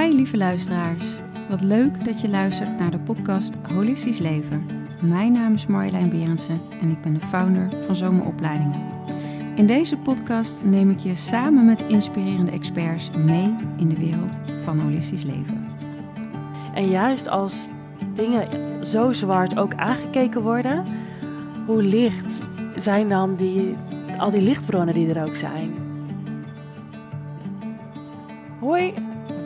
Hi lieve luisteraars. Wat leuk dat je luistert naar de podcast Holistisch Leven. Mijn naam is Marjolein Berendsen en ik ben de founder van Zomeropleidingen. In deze podcast neem ik je samen met inspirerende experts mee in de wereld van holistisch leven. En juist als dingen zo zwart ook aangekeken worden, hoe licht zijn dan die, al die lichtbronnen die er ook zijn? Hoi,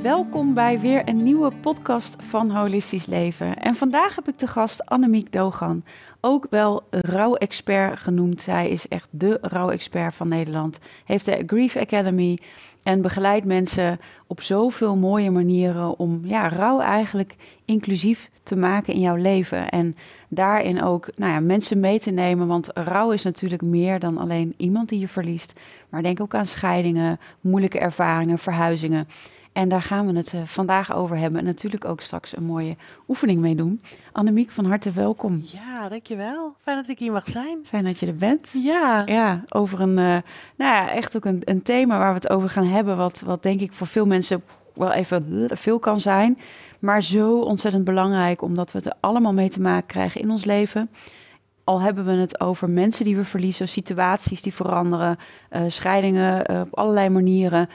welkom bij weer een nieuwe podcast van Holistisch Leven. En vandaag heb ik de gast Annemiek Dogan, ook wel rouwexpert genoemd. Zij is echt de rouwexpert van Nederland, heeft de Grief Academy en begeleidt mensen op zoveel mooie manieren om ja, rouw eigenlijk inclusief te maken in jouw leven. En daarin ook nou ja, mensen mee te nemen, want rouw is natuurlijk meer dan alleen iemand die je verliest. Maar denk ook aan scheidingen, moeilijke ervaringen, verhuizingen. En daar gaan we het uh, vandaag over hebben. En natuurlijk ook straks een mooie oefening mee doen. Annemiek, van harte welkom. Ja, dankjewel. Fijn dat ik hier mag zijn. Fijn dat je er bent. Ja. Ja, over een, uh, nou ja, echt ook een, een thema waar we het over gaan hebben. Wat, wat denk ik voor veel mensen wel even veel kan zijn. Maar zo ontzettend belangrijk, omdat we het er allemaal mee te maken krijgen in ons leven. Al hebben we het over mensen die we verliezen, situaties die veranderen, uh, scheidingen uh, op allerlei manieren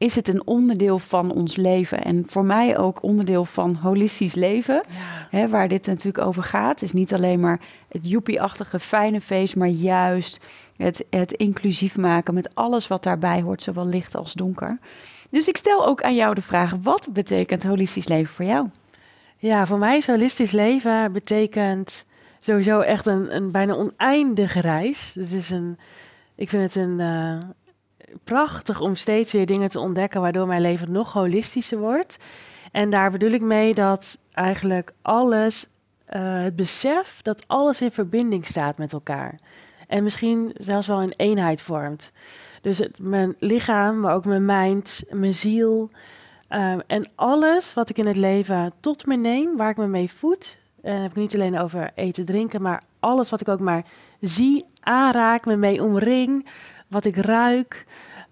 is het een onderdeel van ons leven. En voor mij ook onderdeel van holistisch leven. Ja. Hè, waar dit natuurlijk over gaat. Is niet alleen maar het joepie-achtige fijne feest, maar juist het, het inclusief maken met alles wat daarbij hoort, zowel licht als donker. Dus ik stel ook aan jou de vraag: wat betekent holistisch leven voor jou? Ja, voor mij is holistisch leven betekent sowieso echt een, een bijna oneindige reis. Het is een, ik vind het een, uh, prachtig om steeds weer dingen te ontdekken waardoor mijn leven nog holistischer wordt. En daar bedoel ik mee dat eigenlijk alles, uh, het besef dat alles in verbinding staat met elkaar. En misschien zelfs wel een eenheid vormt. Dus het, mijn lichaam, maar ook mijn mind, mijn ziel. Uh, en alles wat ik in het leven tot me neem, waar ik me mee voed. En heb ik niet alleen over eten, drinken, maar alles wat ik ook maar zie, aanraak, me mee omring wat ik ruik,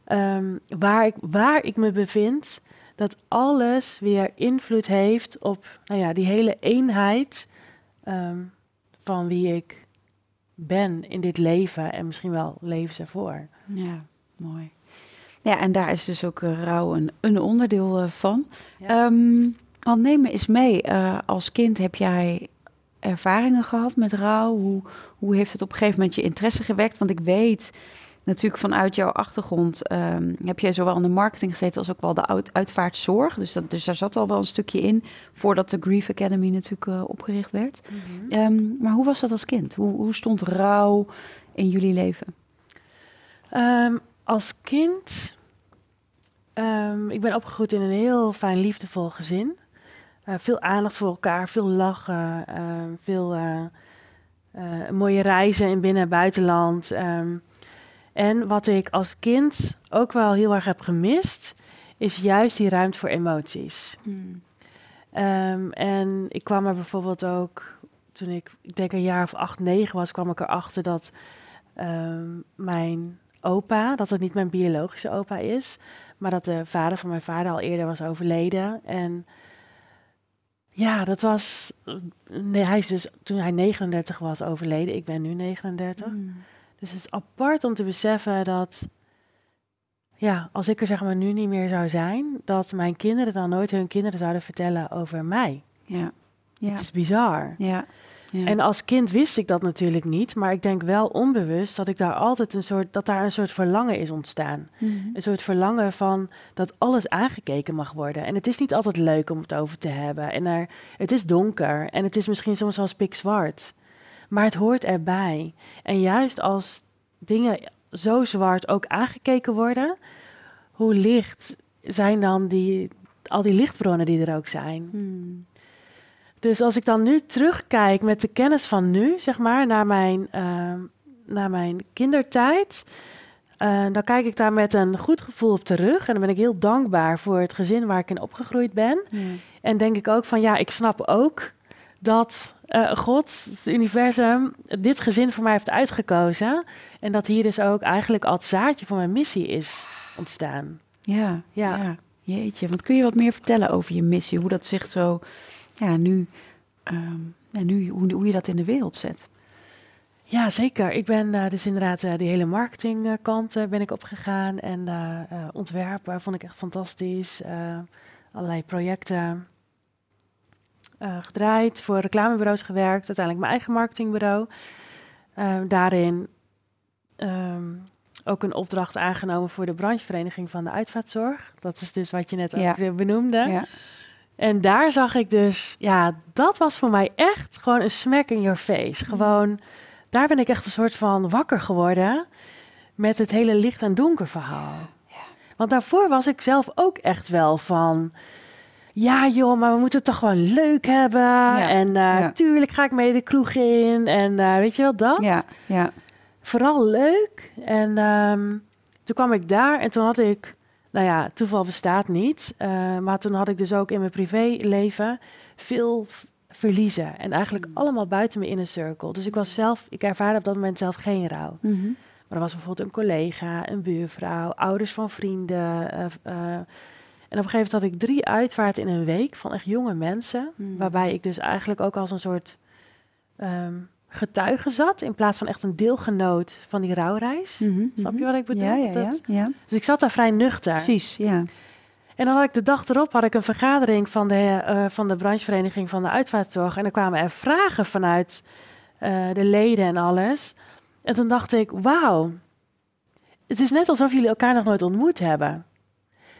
um, waar, ik, waar ik me bevind, dat alles weer invloed heeft op nou ja, die hele eenheid um, van wie ik ben in dit leven en misschien wel levens ervoor. Ja, mooi. Ja, en daar is dus ook uh, rouw een, een onderdeel uh, van. Ja. Um, al neem me eens mee, uh, als kind heb jij ervaringen gehad met rouw? Hoe, hoe heeft het op een gegeven moment je interesse gewekt? Want ik weet natuurlijk vanuit jouw achtergrond um, heb jij zowel in de marketing gezeten als ook wel de uit, uitvaartzorg. Dus, dat, dus daar zat al wel een stukje in voordat de Grief Academy natuurlijk uh, opgericht werd. Mm -hmm. um, maar hoe was dat als kind? Hoe, hoe stond rouw in jullie leven? Um, als kind, ik ben opgegroeid in een heel fijn, liefdevol gezin. Uh, veel aandacht voor elkaar, veel lachen, veel uh, mooie reizen in binnen- en buitenland. En wat ik als kind ook wel heel erg heb gemist, is juist die ruimte voor emoties. Hmm. Um, en ik kwam er bijvoorbeeld ook, toen ik, ik denk een jaar of acht, negen was, kwam ik erachter dat um, mijn opa, dat het niet mijn biologische opa is, maar dat de vader van mijn vader al eerder was overleden. En ja, dat was, nee, hij is dus toen hij 39 was overleden, ik ben nu 39. Hmm. Dus het is apart om te beseffen dat, ja, als ik er zeg maar nu niet meer zou zijn, dat mijn kinderen dan nooit hun kinderen zouden vertellen over mij. Ja. ja. Het is bizar. Ja. ja. En als kind wist ik dat natuurlijk niet, maar ik denk wel onbewust dat ik daar altijd een soort, dat daar een soort verlangen is ontstaan. Mm -hmm. Een soort verlangen van dat alles aangekeken mag worden. En het is niet altijd leuk om het over te hebben. En er, het is donker en het is misschien soms wel pikzwart. Maar het hoort erbij. En juist als dingen zo zwart ook aangekeken worden, hoe licht zijn dan die, al die lichtbronnen die er ook zijn. Hmm. Dus als ik dan nu terugkijk met de kennis van nu, zeg maar, naar mijn, uh, naar mijn kindertijd. Uh, dan kijk ik daar met een goed gevoel op terug. En dan ben ik heel dankbaar voor het gezin waar ik in opgegroeid ben. En denk ik ook van ja, ik snap ook dat uh, God, het universum, dit gezin voor mij heeft uitgekozen. En dat hier dus ook eigenlijk als zaadje voor mijn missie is ontstaan. Ja, ja. ja. Jeetje, want kun je wat meer vertellen over je missie? Hoe dat zich zo, ja, nu, ehm, ja, nu hoe, hoe je dat in de wereld zet? Ja, zeker. Ik ben uh, dus inderdaad uh, die hele marketingkant uh, ben ik opgegaan. En ontwerpen vond ik echt fantastisch. allerlei projecten gedraaid, voor reclamebureaus gewerkt. Uiteindelijk mijn eigen marketingbureau. Ehm, daarin um, ook een opdracht aangenomen voor de branchevereniging van de uitvaartzorg. Dat is dus wat je net ja. ook benoemde. Ja. En daar zag ik dus, ja, dat was voor mij echt gewoon een smack in your face. Mm. Gewoon, daar ben ik echt een soort van wakker geworden met het hele licht en donker verhaal. Ja. Want daarvoor was ik zelf ook echt wel van, ja joh, maar we moeten het toch gewoon leuk hebben. En natuurlijk uh, ga ik mee de kroeg in en uh, weet je wel, dat. Ja, ja vooral leuk. En ehm, toen kwam ik daar en toen had ik, nou ja, toeval bestaat niet. Uh, maar toen had ik dus ook in mijn privéleven veel verliezen. En eigenlijk mm. allemaal buiten mijn inner circle. Dus ik was zelf, ik ervaarde op dat moment zelf geen rouw. Mhm. Maar er was bijvoorbeeld een collega, een buurvrouw, ouders van vrienden. En op een gegeven moment had ik drie uitvaarten in een week van echt jonge mensen. Mm. Waarbij ik dus eigenlijk ook als een soort um, getuige zat in plaats van echt een deelgenoot van die rouwreis. Mm -hmm, Snap je wat ik bedoel? Ja, ja, ja, ja, Dus ik zat daar vrij nuchter. Precies, ja. En dan had ik de dag erop had ik een vergadering van de, uh, van de branchevereniging van de uitvaartzorg. En er kwamen er vragen vanuit uh, de leden en alles. En toen dacht ik, wauw, het is net alsof jullie elkaar nog nooit ontmoet hebben.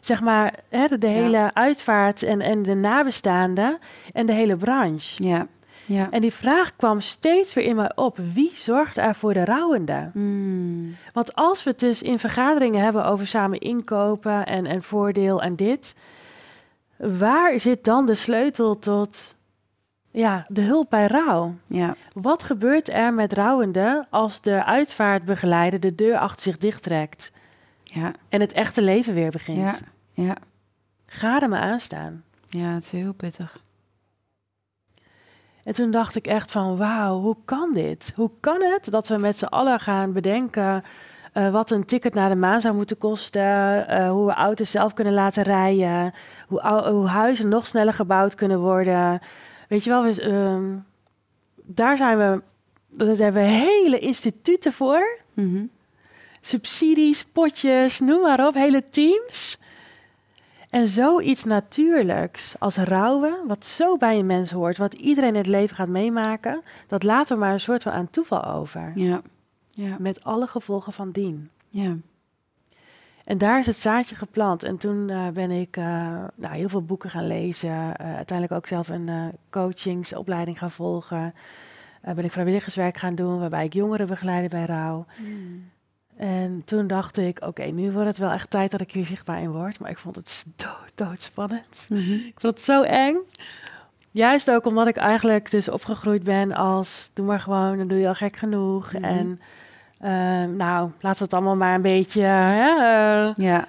Zeg maar, hè, de, de hele uitvaart en, en de nabestaanden en de hele branche. Ja. Ja. En die vraag kwam steeds weer in mij op. Wie zorgt er voor de rouwende? Hmm. Want als we het dus in vergaderingen hebben over samen inkopen en, en voordeel en dit... waar zit dan de sleutel tot ja, de hulp bij rouw? Ja. Wat gebeurt er met rouwende als de uitvaartbegeleider de deur achter zich dichttrekt... Ja. en het echte leven weer begint? Ja. Ja. Ga er maar aan staan. Ja, het is heel pittig. En toen dacht ik echt van, wauw, hoe kan dit? Hoe kan het dat we met z'n allen gaan bedenken uh, wat een ticket naar de maan zou moeten kosten, uh, hoe we auto's zelf kunnen laten rijden, hoe, hoe, huizen nog sneller gebouwd kunnen worden. Weet je wel, we, uh, daar zijn we, daar hebben we hele instituten voor. Mm -hmm. Subsidies, potjes, noem maar op, hele teams. En zoiets natuurlijks als rouwen, wat zo bij een mens hoort, wat iedereen in het leven gaat meemaken, dat laten we maar een soort van aan toeval over. Ja. ja. Met alle gevolgen van dien. Ja. En daar is het zaadje geplant. En toen uh, ben ik uh, nou, heel veel boeken gaan lezen. Uh, uiteindelijk ook zelf een coachingsopleiding gaan volgen. ben ik vrijwilligerswerk gaan doen, waarbij ik jongeren begeleide bij rouw. Mm. En toen dacht ik, oké, nu wordt het wel echt tijd dat ik hier zichtbaar in word. Maar ik vond het dood, doodspannend. Mm -hmm. Ik vond het zo eng. Juist ook omdat ik eigenlijk dus opgegroeid ben als... doe maar gewoon, dan doe je al gek genoeg. Mhm. En uh, nou, laten we het allemaal maar een beetje... Hè, uh, ja.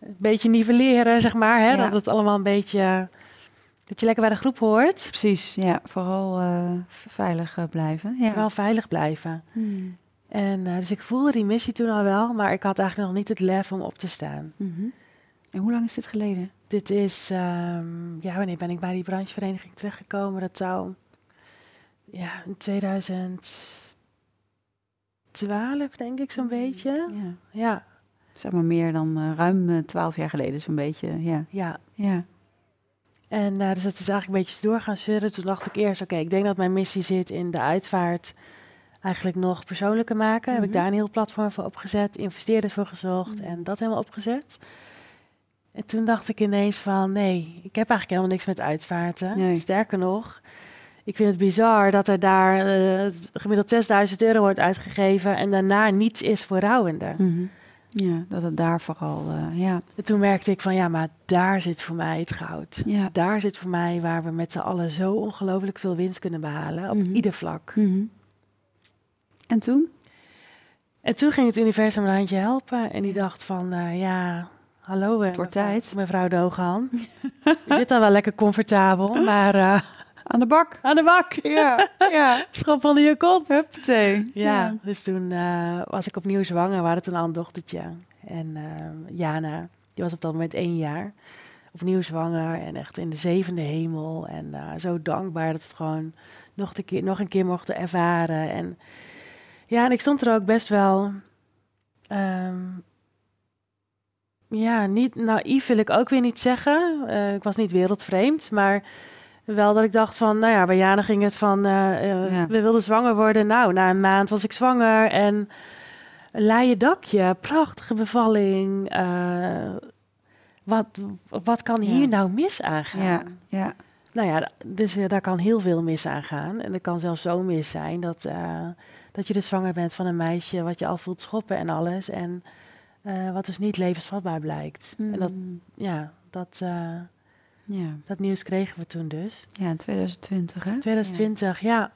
Een beetje nivelleren, zeg maar. Hè, Ja. Dat het allemaal een beetje... Dat je lekker bij de groep hoort. Precies, ja. Vooral eh, veilig eh, blijven. Ja. Vooral veilig blijven. Hmm. En uh, dus ik voelde die missie toen al wel, maar ik had eigenlijk nog niet het lef om op te staan. Mhm. En hoe lang is dit geleden? Dit is, um, ja, wanneer ben ik bij die branchevereniging terechtgekomen? Dat zou, ja, in 2012 denk ik zo'n beetje. Ja. Ja, Zeg maar meer dan uh, ruim twaalf jaar geleden zo'n beetje. Ja. ja. Ja. En uh, dus dat is eigenlijk een beetje door gaan zeuren. Toen dacht ik eerst, oké, ik denk dat mijn missie zit in de uitvaart eigenlijk nog persoonlijker maken. Heb ik Mhm. daar een heel platform voor opgezet, investeerders voor gezocht Mhm. en dat helemaal opgezet. En toen dacht ik ineens van, nee, ik heb eigenlijk helemaal niks met uitvaarten. Nee. Sterker nog, ik vind het bizar dat er daar eh, gemiddeld 6000 euro wordt uitgegeven en daarna niets is voor rouwenden. Mhm. Ja, dat het daar vooral, eh, ja. En toen merkte ik van, ja, maar daar zit voor mij het goud. Ja. Daar zit voor mij waar we met z'n allen zo ongelooflijk veel winst kunnen behalen, op ieder vlak. En toen? En toen ging het universum een handje helpen. En die dacht van, eh, ja, hallo eh, Het wordt mevrouw- tijd. mevrouw Dogan. Je zit dan wel lekker comfortabel, maar eh, Aan de bak. aan de bak. Ja, ja. Schop je kont. Huppatee. Ja, dus toen was ik opnieuw zwanger. We hadden toen al een dochtertje. En Jana, die was op dat moment één jaar. opnieuw zwanger en echt in de zevende hemel. En zo dankbaar dat het gewoon nog, de keer, nog een keer mochten ervaren. En ja, en ik stond er ook best wel. ehm, ja, niet naïef wil ik ook weer niet zeggen. Eh, ik was niet wereldvreemd, maar wel dat ik dacht van, nou ja, bij Jana ging het van, eh, eh, Ja. we wilden zwanger worden. Nou, na een maand was ik zwanger en een leien dakje, prachtige bevalling. Wat, wat kan hier Ja. nou mis aan gaan? Ja, ja, Nou ja, dus daar kan heel veel mis aan gaan. En het kan zelfs zo mis zijn dat, dat je dus zwanger bent van een meisje wat je al voelt schoppen en alles. En eh, wat dus niet levensvatbaar blijkt. En dat, Mm. ja, dat, eh, ja. dat nieuws kregen we toen dus. ja, in 2020, hè? 2020, ja.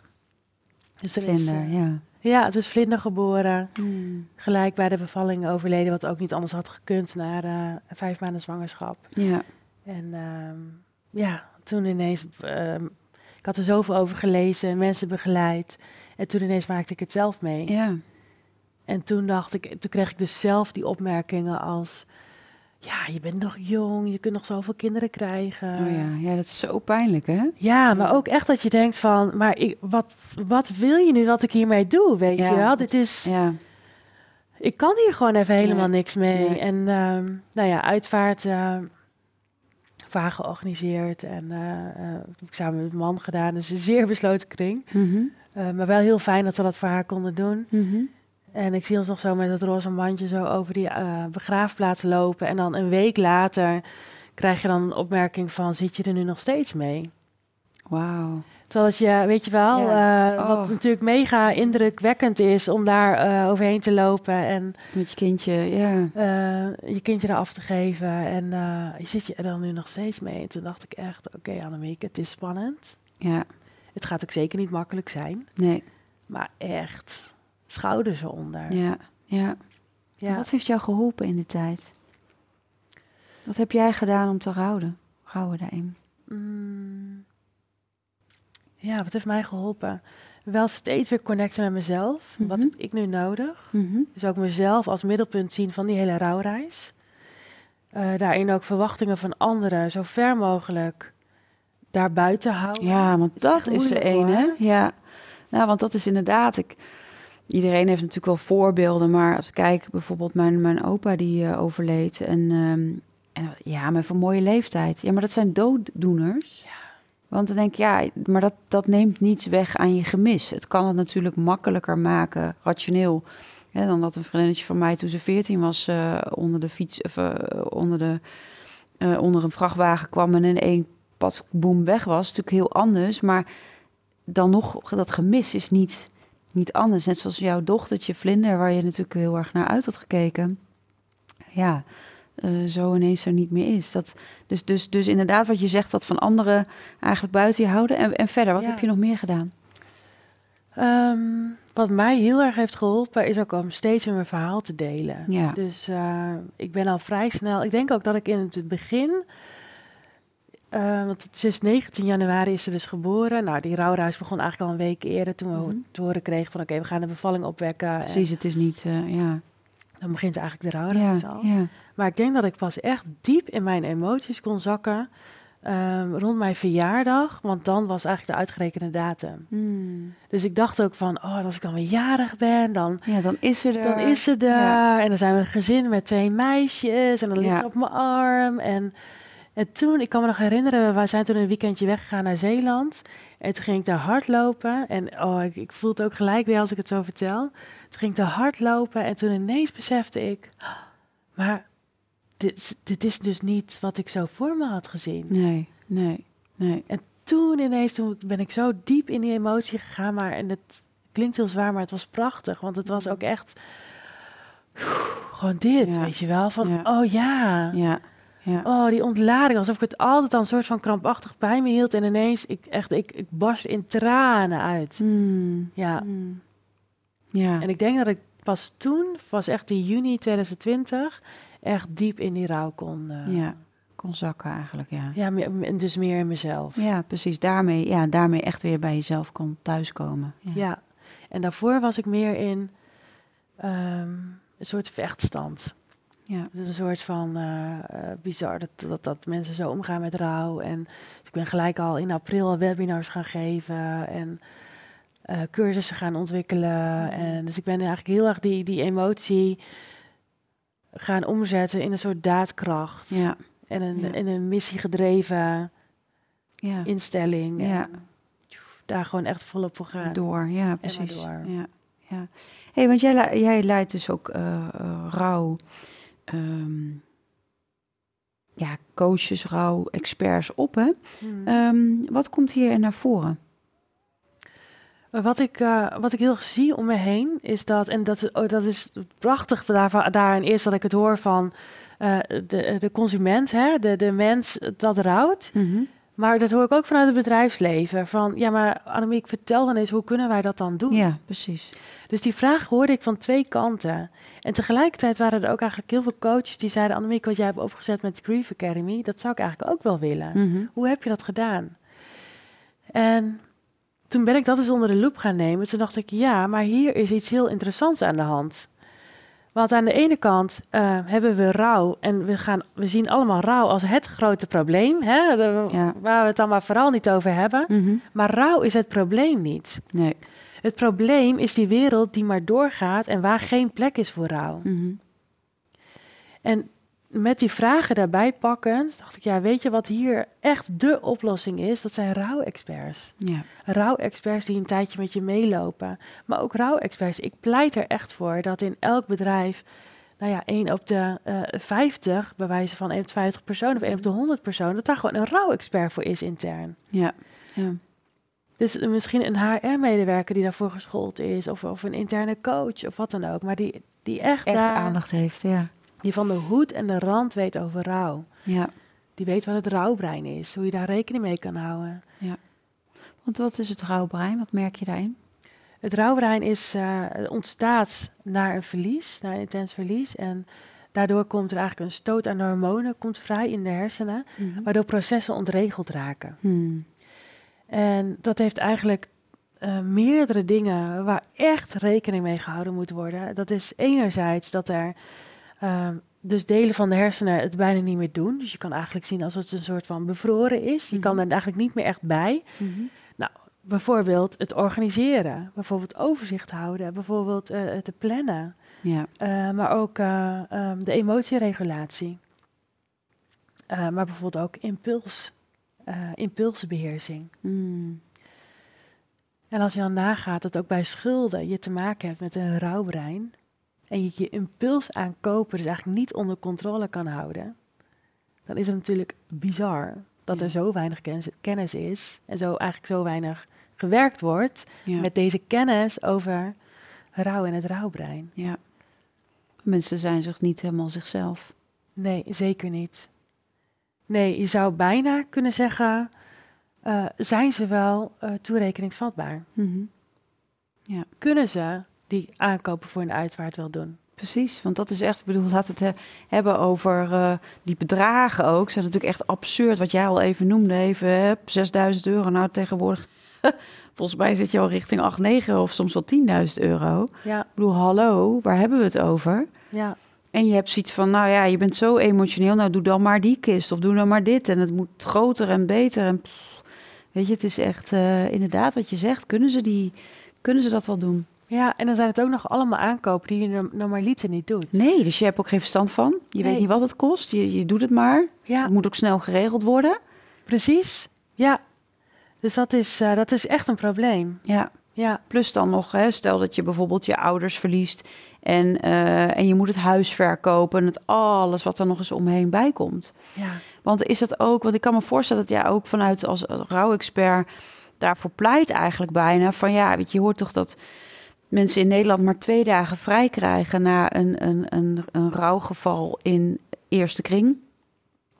Dus Ja. is, Vlinder, ja. ja, het is vlinder geboren. Mm. Gelijk bij de bevalling overleden, wat ook niet anders had gekund na eh, vijf maanden zwangerschap. Ja, En ehm, ja, toen ineens, ehm, ik had er zoveel over gelezen, mensen begeleid. En toen ineens maakte ik het zelf mee. ja. En toen dacht ik, toen kreeg ik dus zelf die opmerkingen als, ja, je bent nog jong, je kunt nog zoveel kinderen krijgen. Oh ja. ja, dat is zo pijnlijk, hè? Ja, maar ook echt dat je denkt van, maar ik, wat, wat wil je nu dat ik hiermee doe, weet Ja, je wel? Dit is, Ja, ik kan hier gewoon even helemaal niks mee. En ehm, nou ja, uitvaart vaak georganiseerd en eh, heb ik samen met mijn man gedaan. Dus een zeer besloten kring. Mhm. Eh, maar wel heel fijn dat we dat voor haar konden doen. Mhm. En ik zie ons nog zo met dat roze mandje zo over die eh, begraafplaats lopen. En dan een week later krijg je dan een opmerking van, zit je er nu nog steeds mee? Wauw. Terwijl je, weet je wel, Ja. eh, wat Oh. natuurlijk mega indrukwekkend is om daar overheen te lopen en Met je kindje, ja. je kindje eraf te geven. En je zit je er dan nu nog steeds mee. En toen dacht ik echt, oké Annemieke, het is spannend. Ja, Het gaat ook zeker niet makkelijk zijn. nee. Maar echt, schouders eronder. Ja, ja. Ja. Wat heeft jou geholpen in de tijd? Wat heb jij gedaan om te rouwen? Rouwen daarin? Mm. Ja, wat heeft mij geholpen? Wel steeds weer connecten met mezelf. Wat Mhm. heb ik nu nodig? Mhm. Dus ook mezelf als middelpunt zien van die hele rouwreis. Eh, daarin ook verwachtingen van anderen zo ver mogelijk daarbuiten houden. Ja, want dat is hè? hoor. Ja. Nou, want dat is inderdaad... Ik, iedereen heeft natuurlijk wel voorbeelden, maar als ik kijk, bijvoorbeeld mijn, mijn opa die eh, overleed. En, ehm, en ja, met een mooie leeftijd. Ja, maar dat zijn dooddoeners. Ja. Want dan denk ik, ja, maar dat, dat neemt niets weg aan je gemis. Het kan het natuurlijk makkelijker maken, rationeel. Hè, dan dat een vriendinnetje van mij toen ze 14 was eh, onder de fiets, of, eh, onder, de, onder een vrachtwagen kwam en in één pas boem weg was. Natuurlijk heel anders, maar dan nog, dat gemis is niet, niet anders. Net zoals jouw dochtertje Vlinder, waar je natuurlijk heel erg naar uit had gekeken. Ja, eh, zo ineens er niet meer is. Dat, dus, dus, dus inderdaad wat je zegt, dat van anderen eigenlijk buiten je houden. En, en verder, wat Ja. heb je nog meer gedaan? Ehm, wat mij heel erg heeft geholpen is ook om steeds weer mijn verhaal te delen. Ja. Dus eh, ik ben al vrij snel. Ik denk ook dat ik in het begin. Eh, want het is 19 januari is ze dus geboren. Nou, die rouwreis begon eigenlijk al een week eerder. Toen we Mhm. te horen kregen van oké, we gaan de bevalling opwekken. En Precies, het is niet, eh, ja. dan begint eigenlijk de Ja, rouwreis al. ja. Maar ik denk dat ik pas echt diep in mijn emoties kon zakken. ehm, rond mijn verjaardag. Want dan was eigenlijk de uitgerekende datum. Hmm. Dus ik dacht ook van, oh, als ik dan weer jarig ben, dan Ja, dan is ze er. dan is ze daar. Ja. En dan zijn we een gezin met twee meisjes. En dan ligt ze op mijn arm. En, en toen, ik kan me nog herinneren, wij zijn toen een weekendje weggegaan naar Zeeland. En toen ging ik daar hardlopen. En oh, ik, ik voel het ook gelijk weer als ik het zo vertel. Toen ging ik daar hardlopen. En toen ineens besefte ik, "Ah, maar dit, is- dit is dus niet wat ik zo voor me had gezien. Nee, nee, nee. Toen ineens, toen ben ik zo diep in die emotie gegaan. Maar, en het klinkt heel zwaar, maar het was prachtig. Want het was ook echt gewoon dit, Ja. weet je wel. Van, Ja. oh ja, Ja, ja. oh die ontlading. Alsof ik het altijd al een soort van krampachtig bij me hield. En ineens, ik, echt, ik, ik barst in tranen uit. Hmm. Ja, Hmm. Ja. en ik denk dat ik pas toen, was echt in juni 2020, echt diep in die rouw kon. eh, Ja. kon zakken eigenlijk, ja. ja en dus meer in mezelf. Ja, precies. Daarmee, ja, daarmee echt weer bij jezelf kon thuiskomen. Ja. Ja, en daarvoor was ik meer in ehm, een soort vechtstand. Ja. Het is een soort van eh, eh, bizar dat, dat, dat mensen zo omgaan met rouw. En dus ik ben gelijk al in april webinars gaan geven en eh, cursussen gaan ontwikkelen. En dus ik ben eigenlijk heel erg die, die emotie gaan omzetten in een soort daadkracht. Ja. En een, Ja. in een missiegedreven Ja. instelling. Ja. En daar gewoon echt volop voor gaan. Door, ja, precies. door. Ja, ja. Hey, want jij, jij leidt dus ook rouw, ehm, ja, coaches, rouw, experts op, hè? Hmm. Ehm, wat komt hier naar voren? Wat ik, eh, wat ik heel erg zie om me heen is dat, en dat, oh, dat is prachtig daarvan, daarin is dat ik het hoor van eh, de, de consument, hè, de, de mens dat rouwt. Maar dat hoor ik ook vanuit het bedrijfsleven. Van ja, maar Annemiek, vertel dan eens, hoe kunnen wij dat dan doen? Ja, precies. Dus die vraag hoorde ik van twee kanten. En tegelijkertijd waren er ook eigenlijk heel veel coaches die zeiden: Annemiek, wat jij hebt opgezet met de Grief Academy, dat zou ik eigenlijk ook wel willen. Mhm. Hoe heb je dat gedaan? En toen ben ik dat eens onder de loep gaan nemen. Toen dacht ik, ja, maar hier is iets heel interessants aan de hand. Want aan de ene kant eh, hebben we rouw en we, gaan, we zien allemaal rouw als het grote probleem, hè, de- Ja. waar we het dan maar vooral niet over hebben. Mhm. Maar rouw is het probleem niet. Nee. Het probleem is die wereld die maar doorgaat en waar geen plek is voor rouw. Mhm. En met die vragen daarbij pakkend, dacht ik, ja, weet je wat hier echt de oplossing is? Dat zijn rouw-experts. Ja. Rouw-experts die een tijdje met je meelopen. Maar ook rouw-experts. Ik pleit er echt voor dat in elk bedrijf, nou ja, één op de eh 50, bij wijze van één op de 50 personen of één op de 100 personen, dat daar gewoon een rouw-expert voor is intern. Ja. ja. Dus misschien een HR-medewerker die daarvoor geschoold is, of, of een interne coach of wat dan ook. Maar die, die echt, Echt daar, aandacht heeft, ja. Die van de hoed en de rand weet over rouw. Ja. Die weet wat het rouwbrein is, hoe je daar rekening mee kan houden. Want wat is het rouwbrein? Wat merk je daarin? Het rouwbrein is, eh, ontstaat na een verlies, na een intens verlies. En daardoor komt er eigenlijk een stoot aan hormonen, komt vrij in de hersenen, waardoor processen ontregeld raken. Hmm. En dat heeft eigenlijk eh, meerdere dingen waar echt rekening mee gehouden moet worden. Dat is enerzijds dat er eh, dus delen van de hersenen het bijna niet meer doen. Dus je kan eigenlijk zien als het een soort van bevroren is. Je kan Mhm. er eigenlijk niet meer echt bij. Mhm. Bijvoorbeeld het organiseren, bijvoorbeeld overzicht houden, bijvoorbeeld het te plannen, Ja. eh, maar ook eh, ehm, de emotieregulatie. Maar bijvoorbeeld ook impuls, eh, impulsbeheersing. Hmm. En als je dan nagaat dat ook bij schulden je te maken hebt met een rouwbrein en je je impuls aankopen dus eigenlijk niet onder controle kan houden, dan is het natuurlijk bizar dat Ja. er zo weinig kennis, kennis is en zo eigenlijk zo weinig gewerkt wordt Ja. met deze kennis over rouw en het rouwbrein. ja. Mensen zijn zich niet helemaal zichzelf. Nee, zeker niet. Nee, je zou bijna kunnen zeggen, eh, zijn ze wel eh, toerekeningsvatbaar? Mhm. Kunnen ze die aankopen voor een uitvaart wel doen? Precies, want dat is echt, ik bedoel, laten we het he- hebben over eh, die bedragen ook. Zijn natuurlijk echt absurd, wat jij al even noemde, even hè, 6000 euro. Nou, tegenwoordig, volgens mij zit je al richting 8, 9 of soms wel 10.000 euro. Ja, Ik bedoel, hallo, waar hebben we het over? ja, En je hebt zoiets van, nou ja, je bent zo emotioneel, nou doe dan maar die kist of doe dan maar dit. En het moet groter en beter. En pff, weet je, het is echt eh, inderdaad wat je zegt. Kunnen ze, die, kunnen ze dat wel doen? Ja. En dan zijn het ook nog allemaal aankopen die je norm- normaliter niet doet. Nee, dus je hebt ook geen verstand van. Je weet niet wat het kost. Je, je doet het maar. Ja, Het moet ook snel geregeld worden. precies. Ja. Dus dat is, eh, dat is echt een probleem. Ja. Ja, Plus dan nog, hè, stel dat je bijvoorbeeld je ouders verliest en, eh, en je moet het huis verkopen en het alles wat er nog eens omheen bij komt. ja, Want is dat ook, want ik kan me voorstellen dat jij ook vanuit als rouwexpert daarvoor pleit eigenlijk bijna van ja, weet je, je hoort toch dat mensen in Nederland maar twee dagen vrij krijgen na een, een, een, een rouwgeval in eerste kring.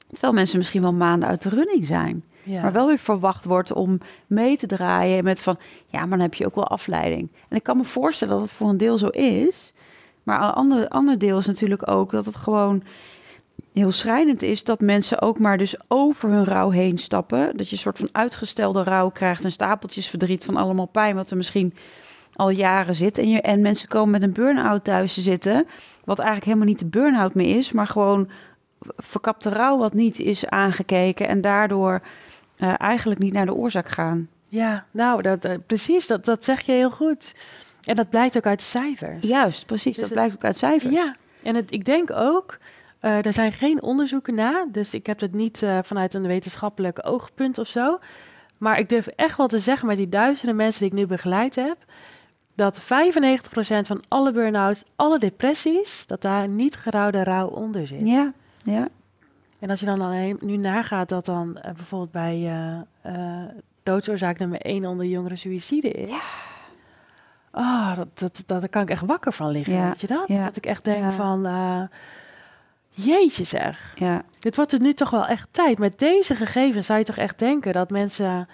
Terwijl mensen misschien wel maanden uit de running zijn. ja. Maar wel weer verwacht wordt om mee te draaien met van... ja, maar dan heb je ook wel afleiding. En ik kan me voorstellen dat het voor een deel zo is. Maar een ander, ander deel is natuurlijk ook dat het gewoon heel schrijnend is... dat mensen ook maar dus over hun rouw heen stappen. Dat je een soort van uitgestelde rouw krijgt... en stapeltjes verdriet van allemaal pijn... wat er misschien al jaren zit. En, je, en mensen komen met een burn-out thuis te zitten. Wat eigenlijk helemaal niet de burn-out meer is, maar gewoon verkapte rouw wat niet is aangekeken. En daardoor eh, eigenlijk niet naar de oorzaak gaan. Ja, nou, dat, eh, precies, dat, dat zeg je heel goed. En dat blijkt ook uit cijfers. Juist, precies. Dus dat het- blijkt ook uit cijfers. Ja, en het, ik denk ook, eh, er zijn geen onderzoeken na, dus ik heb het niet vanuit een wetenschappelijk oogpunt of zo. Maar ik durf echt wel te zeggen met die duizenden mensen die ik nu begeleid heb, dat 95% van alle burn-outs, alle depressies, dat daar niet gerouwde rouw onder zit. Ja, ja. En als je dan alleen nu nagaat dat dan eh, bijvoorbeeld bij eh, doodsoorzaak nummer 1 onder jongeren suïcide is. Oh, dat, dat, dat, daar kan ik echt wakker van liggen, Ja, weet je dat? ja, Dat ik echt denk ja. van, jeetje zeg. ja. Dit wordt er nu toch wel echt tijd. Met deze gegevens zou je toch echt denken dat mensen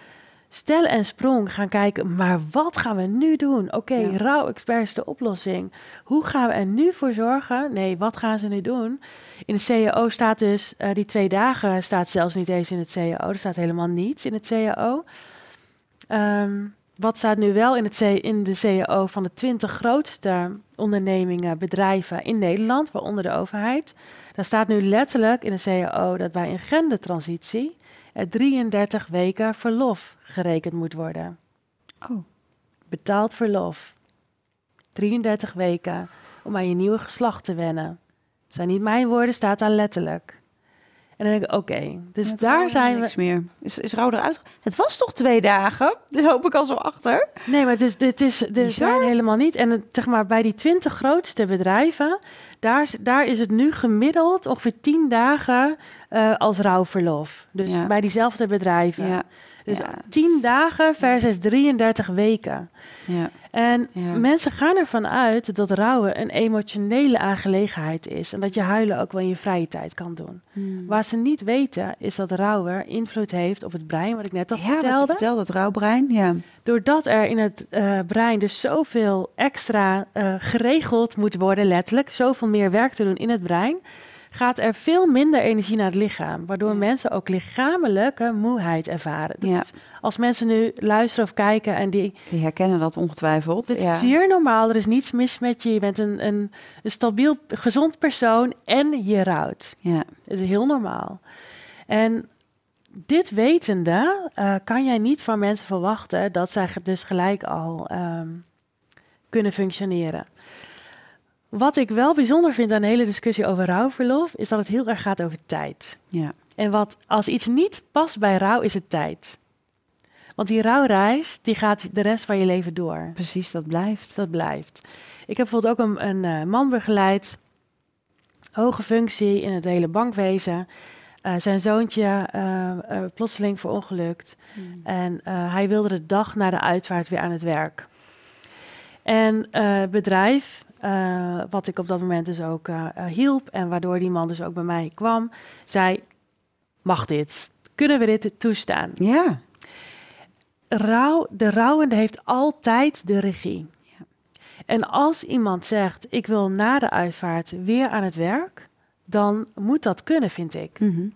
stel en sprong gaan kijken, maar wat gaan we nu doen? Oké, Ja. rouw-expert is de oplossing. Hoe gaan we er nu voor zorgen? Nee, wat gaan ze nu doen? In de CAO staat dus, eh, die twee dagen staat zelfs niet eens in het CAO. Er staat helemaal niets in het CAO. Ehm, wat staat nu wel in, het C- in de CAO van de 20 grootste ondernemingen, bedrijven in Nederland, waaronder de overheid? Daar staat nu letterlijk in de CAO dat bij een gendertransitie er 33 weken verlof gerekend moet worden. Oh. Betaald verlof. 33 weken om aan je nieuwe geslacht te wennen. zijn niet mijn woorden, staat daar letterlijk. En dan denk ik, oké, dus Het daar zijn we. Niks meer. Is, is rouw eruit? Het was toch twee dagen? Daar loop ik al zo achter. Nee, maar het is, dit is, dit zijn helemaal niet. En het, zeg maar, bij die 20 grootste bedrijven, daar, is- daar is het nu gemiddeld ongeveer 10 dagen eh, als rouwverlof. Dus Ja. bij diezelfde bedrijven. Ja, Dus ja. 10 dagen versus 33 weken. ja. En Ja. mensen gaan ervan uit dat rouwen een emotionele aangelegenheid is. En dat je huilen ook wel in je vrije tijd kan doen. Hmm. Waar ze niet weten, is dat rouwen invloed heeft op het brein, wat ik net al ja, vertelde. vertelde, dat rouwbrein. Ja. Doordat er in het eh, brein dus zoveel extra eh, geregeld moet worden, letterlijk, zoveel meer werk te doen in het brein, gaat er veel minder energie naar het lichaam. Waardoor Ja. mensen ook lichamelijke moeheid ervaren. Ja. is- als mensen nu luisteren of kijken en die Die herkennen dat ongetwijfeld. ja. is zeer normaal, er is niets mis met je. Je bent een, een, een stabiel, gezond persoon en je rouwt. Ja. Het is heel normaal. En dit wetende, eh, kan jij niet van mensen verwachten dat zij dus gelijk al ehm, kunnen functioneren. Wat ik wel bijzonder vind aan de hele discussie over rouwverlof, is dat het heel erg gaat over tijd. ja. En wat als iets niet past bij rouw, is het tijd. Want die rouwreis, die gaat de rest van je leven door. Precies, dat blijft. Dat blijft. Ik heb bijvoorbeeld ook een, een eh, man begeleid, hoge functie in het hele bankwezen. Eh, zijn zoontje eh, plotseling verongelukt. En eh, hij wilde de dag na de uitvaart weer aan het werk. En het bedrijf, eh, wat ik op dat moment dus ook eh, eh, hielp... en waardoor die man dus ook bij mij kwam, zei... mag dit? Kunnen we dit toestaan? Ja. de rouwende heeft altijd de regie. Ja. En als iemand zegt, ik wil na de uitvaart weer aan het werk, dan moet dat kunnen, vind ik. Mhm.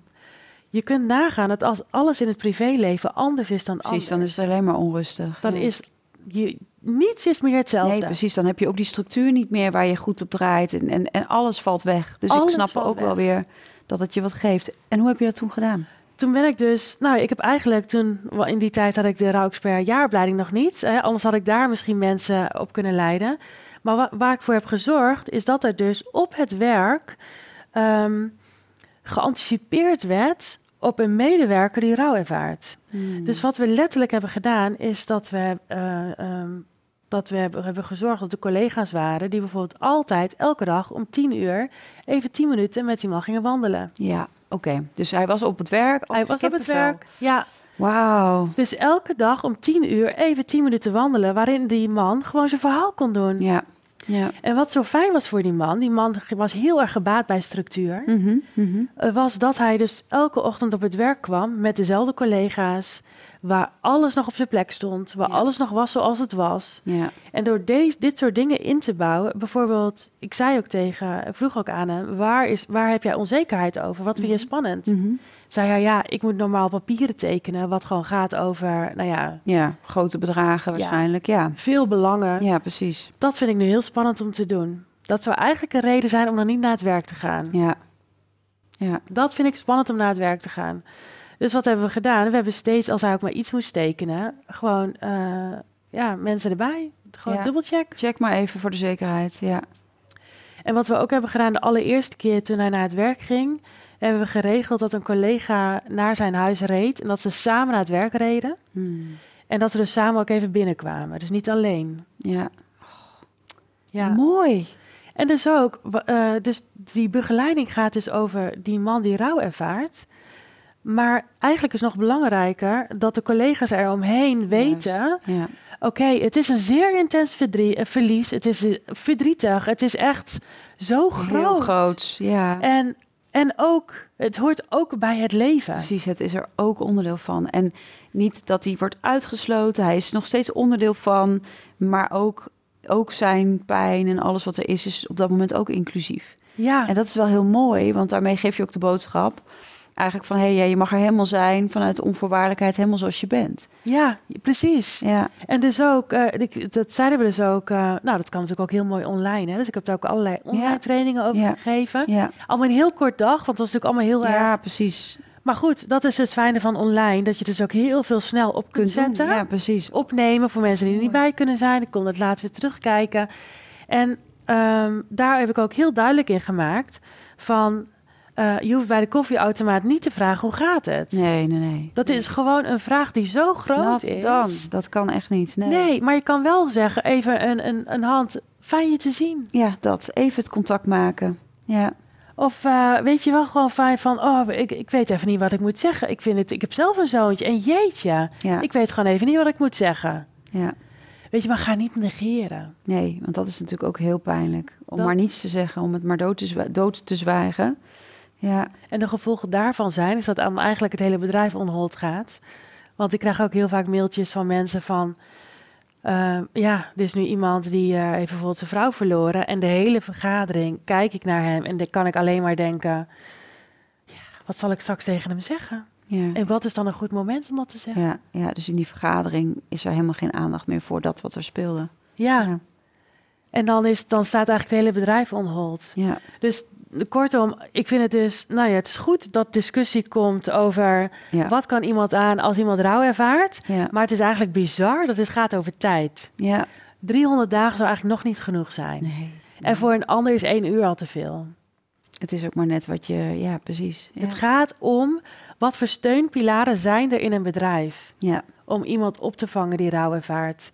Je kunt nagaan dat als alles in het privéleven anders is dan Precies, dan anders, is het alleen maar onrustig. dan Ja. is je, niets is meer hetzelfde. Nee, precies. Dan heb je ook die structuur niet meer waar je goed op draait. En, en, en alles valt weg. Dus ik snap ook weg. wel weer dat het je wat geeft. En hoe heb je dat toen gedaan? Toen ben ik dus, nou, ik heb eigenlijk toen, in die tijd had ik de rouwexpert jaaropleiding nog niet. Hè, anders had ik daar misschien mensen op kunnen leiden. Maar wa- waar ik voor heb gezorgd, is dat er dus op het werk ehm, geanticipeerd werd op een medewerker die rouw ervaart. Dus wat we letterlijk hebben gedaan, is dat we, eh, ehm, dat we hebben, hebben gezorgd dat er collega's waren die bijvoorbeeld altijd, elke dag om tien uur, even tien minuten met die man gingen wandelen. Ja, oké. Dus hij was op het werk. Hij was op het werk. Ja, Wauw. dus elke dag om tien uur even tien minuten wandelen, waarin die man gewoon zijn verhaal kon doen. Ja. Ja. En wat zo fijn was voor die man, die man was heel erg gebaat bij structuur, Mhm, mhm. eh, was dat hij dus elke ochtend op het werk kwam met dezelfde collega's, waar alles nog op zijn plek stond, waar Ja. alles nog was zoals het was. Ja. En door deze, dit soort dingen in te bouwen, bijvoorbeeld, ik zei ook tegen, vroeg ook aan hem, waar, is, waar heb jij onzekerheid over? Wat vind je Mhm. spannend? Zei hij, ja, ik moet normaal papieren tekenen, wat gewoon gaat over, nou ja, Ja, grote bedragen waarschijnlijk. Ja. veel belangen. Ja, precies. Dat vind ik nu heel spannend om te doen. Dat zou eigenlijk een reden zijn om dan niet naar het werk te gaan. Ja. Ja. Dat vind ik spannend om naar het werk te gaan. Dus wat hebben we gedaan? We hebben steeds, als hij ook maar iets moest tekenen, gewoon eh, ja, mensen erbij. Gewoon Ja. dubbelcheck. Check maar even voor de zekerheid. Ja. En wat we ook hebben gedaan de allereerste keer toen hij naar het werk ging, hebben we geregeld dat een collega naar zijn huis reed en dat ze samen naar het werk reden. Hmm. En dat ze dus samen ook even binnenkwamen. Dus niet alleen. Ja. Ja. Mooi. En dus ook, eh, dus die begeleiding gaat dus over die man die rouw ervaart. Maar eigenlijk is nog belangrijker dat de collega's eromheen weten. Ja. Oké, het is een zeer intens verdrie- eh, verlies. Het is eh, verdrietig. Het is echt zo groot. Heel groot. Ja. En, en ook, het hoort ook bij het leven. Precies, het is er ook onderdeel van. En niet dat hij wordt uitgesloten, hij is nog steeds onderdeel van, maar ook, ook zijn pijn en alles wat er is, is op dat moment ook inclusief. Ja, En dat is wel heel mooi, want daarmee geef je ook de boodschap eigenlijk van, hé, hey, je mag er helemaal zijn vanuit de onvoorwaardelijkheid, helemaal zoals je bent. ja, precies. Ja, En dus ook, eh, ik- dat zeiden we dus ook, eh, nou dat kan natuurlijk ook heel mooi online. Hè? Dus ik heb daar ook allerlei online Ja. trainingen over Ja. gegeven. ja, Allemaal een heel kort dag, want dat was natuurlijk allemaal heel erg. ja precies. Maar goed, dat is het fijne van online, dat je dus ook heel veel snel op kunt doen. zetten. Ja, precies. Opnemen voor mensen die er niet bij kunnen zijn. Ik kon het later weer terugkijken. En ehm, daar heb ik ook heel duidelijk in gemaakt van, eh, je hoeft bij de koffieautomaat niet te vragen hoe gaat het. Nee, nee, nee. Dat is gewoon een vraag die zo groot is. dan. Dat kan echt niet. Nee. Nee. maar je kan wel zeggen, even een, een, een hand, fijn je te zien. Ja, dat. Even het contact maken. Ja, Of eh, weet je wel gewoon fijn van, oh, ik, ik weet even niet wat ik moet zeggen. Ik vind het, ik heb zelf een zoontje en jeetje, ja, ik weet gewoon even niet wat ik moet zeggen. ja. Weet je, maar ga niet negeren. Nee, want dat is natuurlijk ook heel pijnlijk. Om Dat- maar niets te zeggen, om het maar dood te, dood te zwijgen. Ja, En de gevolgen daarvan zijn, is dat eigenlijk het hele bedrijf onhold gaat. Want ik krijg ook heel vaak mailtjes van mensen van... eh, ja, er is nu iemand die eh, heeft bijvoorbeeld zijn vrouw verloren... en de hele vergadering kijk ik naar hem en dan kan ik alleen maar denken... Ja, wat zal ik straks tegen hem zeggen? ja. En wat is dan een goed moment om dat te zeggen? Ja, ja, dus in die vergadering is er helemaal geen aandacht meer voor dat wat er speelde. Ja, Ja, en dan, is, dan staat eigenlijk het hele bedrijf onhold. ja, Dus kortom, ik vind het dus... Nou ja, het is goed dat discussie komt over... ja. wat kan iemand aan als iemand rouw ervaart... ja, Maar het is eigenlijk bizar dat het gaat over tijd. ja. 300 dagen zou eigenlijk nog niet genoeg zijn. Nee. En voor een ander is één uur al te veel. Het is ook maar net wat je... Ja, precies. Ja. Het gaat om wat voor steunpilaren zijn er in een bedrijf ja, om iemand op te vangen die rouw ervaart.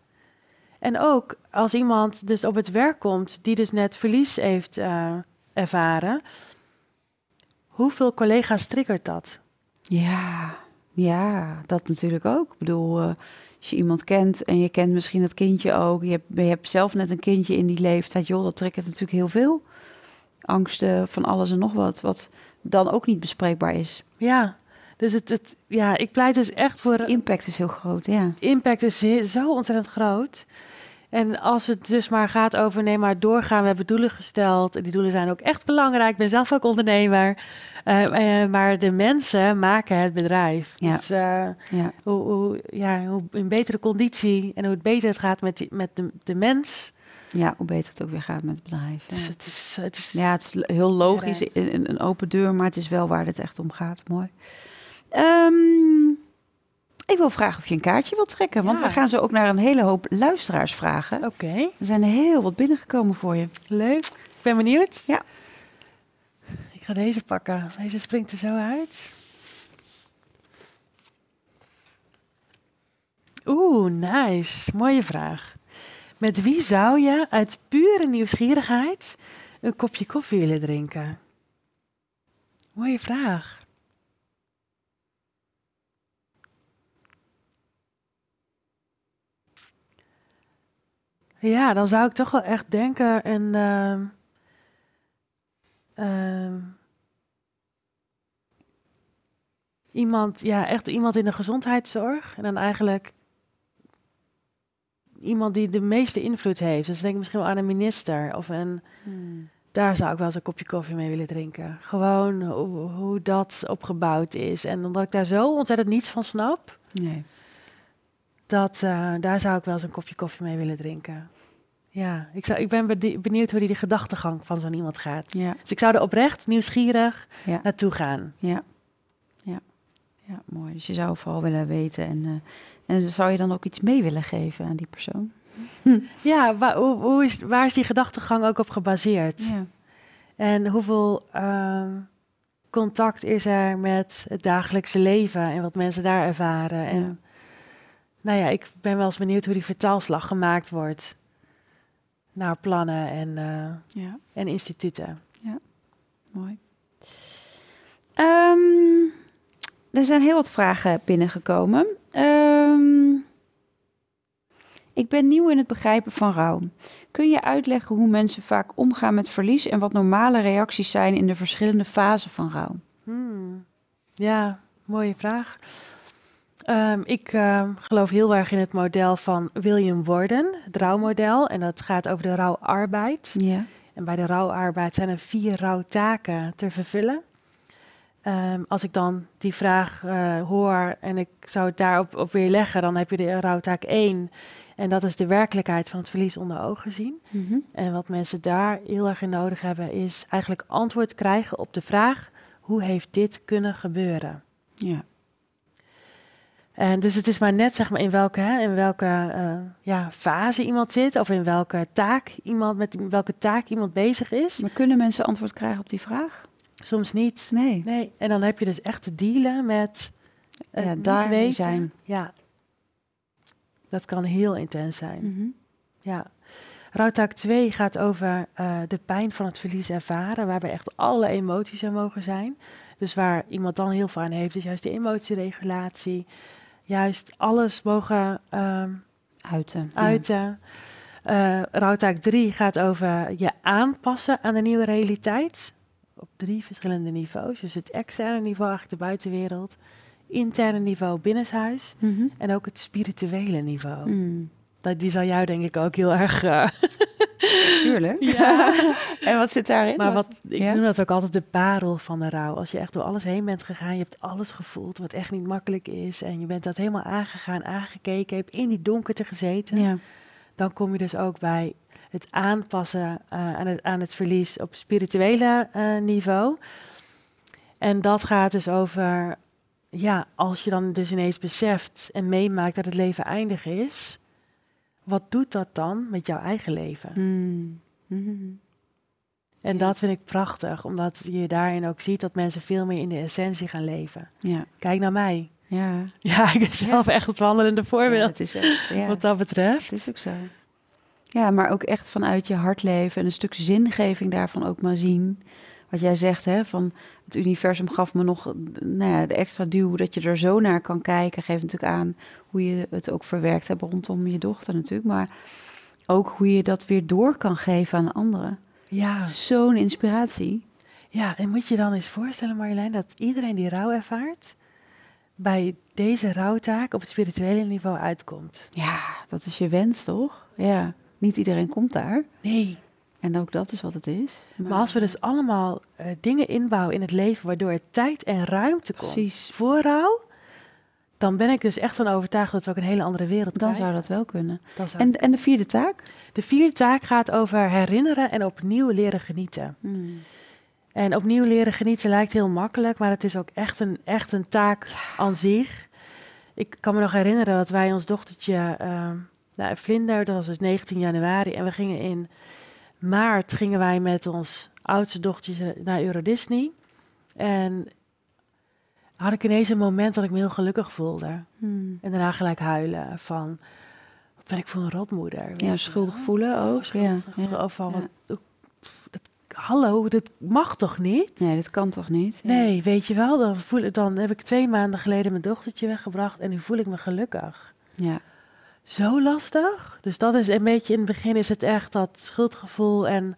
En ook als iemand dus op het werk komt die dus net verlies heeft eh, ervaren, hoeveel collega's triggert dat? ja, ja, dat natuurlijk ook. Ik bedoel, eh, als je iemand kent en je kent misschien dat kindje ook... Je hebt, je hebt zelf net een kindje in die leeftijd... joh, dat triggert natuurlijk heel veel. Angsten van alles en nog wat... wat dan ook niet bespreekbaar is. Ja, dus het, het, ja, ik pleit dus echt voor De impact is heel groot, ja. impact is zeer- zo ontzettend groot. En als het dus maar gaat over, nee, maar doorgaan, we hebben doelen gesteld. En die doelen zijn ook echt belangrijk. Ik ben zelf ook ondernemer. Eh, eh, maar de mensen maken het bedrijf. Ja. Dus eh, ja. hoe, hoe, ja, hoe in betere conditie en hoe het beter het gaat met, die, met de, de mens. Ja, hoe beter het ook weer gaat met het bedrijf. Ja, Dus het is, het is ja het is heel logisch, een, een- open deur, maar het is wel waar het echt om gaat. Mooi. Ehm, ik wil vragen of je een kaartje wilt trekken, want Ja. we gaan zo ook naar een hele hoop luisteraars vragen. Oké, Er zijn heel wat binnengekomen voor je. leuk. Ik ben benieuwd. Ja. Ik ga deze pakken. Deze springt er zo uit. Oeh, nice. Mooie vraag. Met wie zou je uit pure nieuwsgierigheid een kopje koffie willen drinken? Mooie vraag. Ja, dan zou ik toch wel echt denken een. ehm, ehm, iemand, ja, echt iemand in de gezondheidszorg. En dan eigenlijk iemand die de meeste invloed heeft. Dus denk ik misschien wel aan een minister of een. Hmm. Daar zou ik wel eens een kopje koffie mee willen drinken. Gewoon hoe, hoe dat opgebouwd is. En omdat ik daar zo ontzettend niets van snap, Nee. Dat, eh, daar zou ik wel eens een kopje koffie mee willen drinken. Ja, ik, zou, ik ben benieuwd hoe die de gedachtegang van zo'n iemand gaat. Ja, Dus ik zou er oprecht nieuwsgierig ja, naartoe gaan. ja. Ja. Ja, mooi. Dus je zou vooral willen weten. En, eh, en zou je dan ook iets mee willen geven aan die persoon? Ja, wa- hoe, hoe is, waar is die gedachtegang ook op gebaseerd? Ja. En hoeveel ehm, contact is er met het dagelijkse leven en wat mensen daar ervaren? En Ja. Nou ja, ik ben wel eens benieuwd hoe die vertaalslag gemaakt wordt naar plannen en, eh, ja. en instituten. Mooi. Ehm, er zijn heel wat vragen binnengekomen. Ehm, ik ben nieuw in het begrijpen van rouw. Kun je uitleggen hoe mensen vaak omgaan met verlies en wat normale reacties zijn in de verschillende fasen van rouw? Hmm. Ja, mooie vraag. Ehm, ik ehm, geloof heel erg in het model van William Worden, het rouwmodel. En dat gaat over de rouwarbeid. Ja. En bij de rouwarbeid zijn er vier rouwtaken te vervullen. Ehm, als ik dan die vraag eh, hoor en ik zou het daarop op weer leggen, dan heb je de rouwtaak 1. En dat is de werkelijkheid van het verlies onder ogen zien. Mhm. En wat mensen daar heel erg in nodig hebben, is eigenlijk antwoord krijgen op de vraag: hoe heeft dit kunnen gebeuren? Ja. En dus het is maar net zeg maar in welke, hè, in welke eh, ja, fase iemand zit, of in welke taak iemand met welke taak iemand bezig is. Maar kunnen mensen antwoord krijgen op die vraag? Soms niet. Nee. Nee, en dan heb je dus echt te dealen met het Ja, daar weten. zijn. Ja, dat kan heel intens zijn. Mhm. Ja. Rouwtaak 2 gaat over eh, de pijn van het verlies ervaren, waarbij echt alle emoties er mogen zijn. Dus waar iemand dan heel veel aan heeft, is juist de emotieregulatie. Juist alles mogen ehm, Uiten. ja. uiten. Eh rouwtaak 3 gaat over je aanpassen aan de nieuwe realiteit. Op drie verschillende niveaus. Dus het externe niveau, eigenlijk de buitenwereld. Interne niveau binnenshuis. Mhm. En ook het spirituele niveau. Mm. Dat, die zal jou denk ik ook heel erg... eh, Tuurlijk. Ja. en wat zit daarin? maar wat, ik ja? noem dat ook altijd de parel van de rouw. Als je echt door alles heen bent gegaan, je hebt alles gevoeld wat echt niet makkelijk is. En je bent dat helemaal aangegaan, aangekeken, hebt in die donkerte gezeten. Ja. dan kom je dus ook bij het aanpassen eh, aan, het, aan het verlies op spirituele eh, niveau. En dat gaat dus over, ja, als je dan dus ineens beseft en meemaakt dat het leven eindig is, wat doet dat dan met jouw eigen leven? Mm. Mhm. En Ja. dat vind ik prachtig, omdat je daarin ook ziet dat mensen veel meer in de essentie gaan leven. Ja. Kijk naar mij. Ja. Ja, ik ben zelf echt het wandelende voorbeeld het is echt, ja. wat dat betreft. Het is ook zo. Ja, maar ook echt vanuit je hart leven en een stuk zingeving daarvan ook maar zien. Wat jij zegt, hè, van het universum gaf me nog nou ja, de extra duw dat je er zo naar kan kijken. Geeft natuurlijk aan hoe je het ook verwerkt hebt rondom je dochter natuurlijk. Maar ook hoe je dat weer door kan geven aan anderen. Ja. Zo'n inspiratie. Ja, en moet je dan eens voorstellen, Marjolein, dat iedereen die rouw ervaart, bij deze rouwtaak op het spirituele niveau uitkomt. Ja, dat is je wens, toch? Ja, niet iedereen komt daar. Nee, En ook dat is wat het is. maar als we dus allemaal eh, dingen inbouwen in het leven waardoor er tijd en ruimte komt Precies. voor rouw, dan ben ik dus echt van overtuigd dat we ook een hele andere wereld Dan krijgen. zou dat wel kunnen. Zou En, en de vierde taak? De vierde taak gaat over herinneren en opnieuw leren genieten. En opnieuw leren genieten lijkt heel makkelijk, maar het is ook echt een, echt een taak aan zich. Ik kan me nog herinneren dat wij ons dochtertje, ehm nou, Vlinder, dat was dus 19 januari, en we gingen in maart gingen wij met ons oudste dochtertje naar Euro Disney. En had ik ineens een moment dat ik me heel gelukkig voelde. Hmm. En daarna gelijk huilen van, wat ben ik voor een rotmoeder. Ja, schuldig voelen ook. schuldig, ja, ja. Of van, ja. dat, hallo, dit mag toch niet? Nee, dat kan toch niet? Ja. Nee, weet je wel, dan, voel, ik- dan heb ik twee maanden geleden mijn dochtertje weggebracht en nu voel ik me gelukkig. Ja. Zo lastig. Dus dat is een beetje, in het begin is het echt dat schuldgevoel en,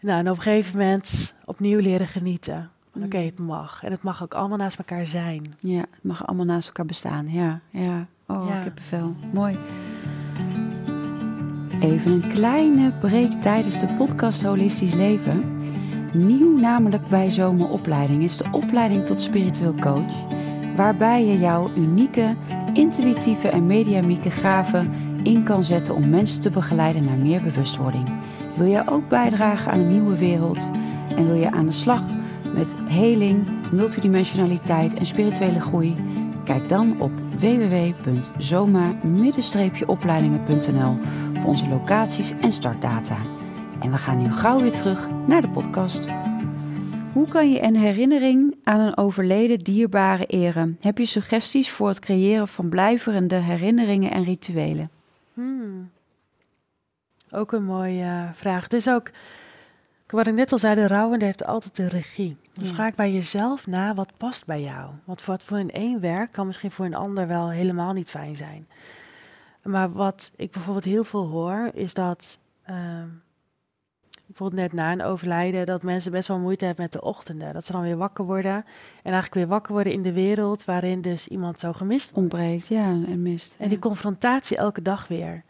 nou, en op een gegeven moment opnieuw leren genieten. Oké, Mm. het mag. En het mag ook allemaal naast elkaar zijn. Ja, het mag allemaal naast elkaar bestaan. Ja, ja. Oh, Ja. kippenvel. Mooi. Even een kleine break tijdens de podcast Holistisch Leven. Nieuw namelijk bij Zomeropleiding is de opleiding tot spiritueel coach. Waarbij je jouw unieke, intuïtieve en mediamieke gaven in kan zetten om mensen te begeleiden naar meer bewustwording. Wil je ook bijdragen aan een nieuwe wereld en wil je aan de slag met heling, multidimensionaliteit en spirituele groei? Kijk dan op www.zoma-opleidingen.nl voor onze locaties en startdata. En we gaan nu gauw weer terug naar de podcast. Hoe kan je een herinnering aan een overleden dierbare eren? Heb je suggesties voor het creëren van blijverende herinneringen en rituelen? Hmm. Ook een mooie eh, vraag. Het is ook, wat ik net al zei, de rouwende heeft altijd de regie. Dus Ja. ga ik bij jezelf na wat past bij jou. Want wat voor een één werkt, kan misschien voor een ander wel helemaal niet fijn zijn. Maar wat ik bijvoorbeeld heel veel hoor, is dat ehm, bijvoorbeeld net na een overlijden, dat mensen best wel moeite hebben met de ochtenden. Dat ze dan weer wakker worden en eigenlijk weer wakker worden in de wereld waarin dus iemand zo gemist Ontbreekt, ja, en mist. en die confrontatie elke dag weer.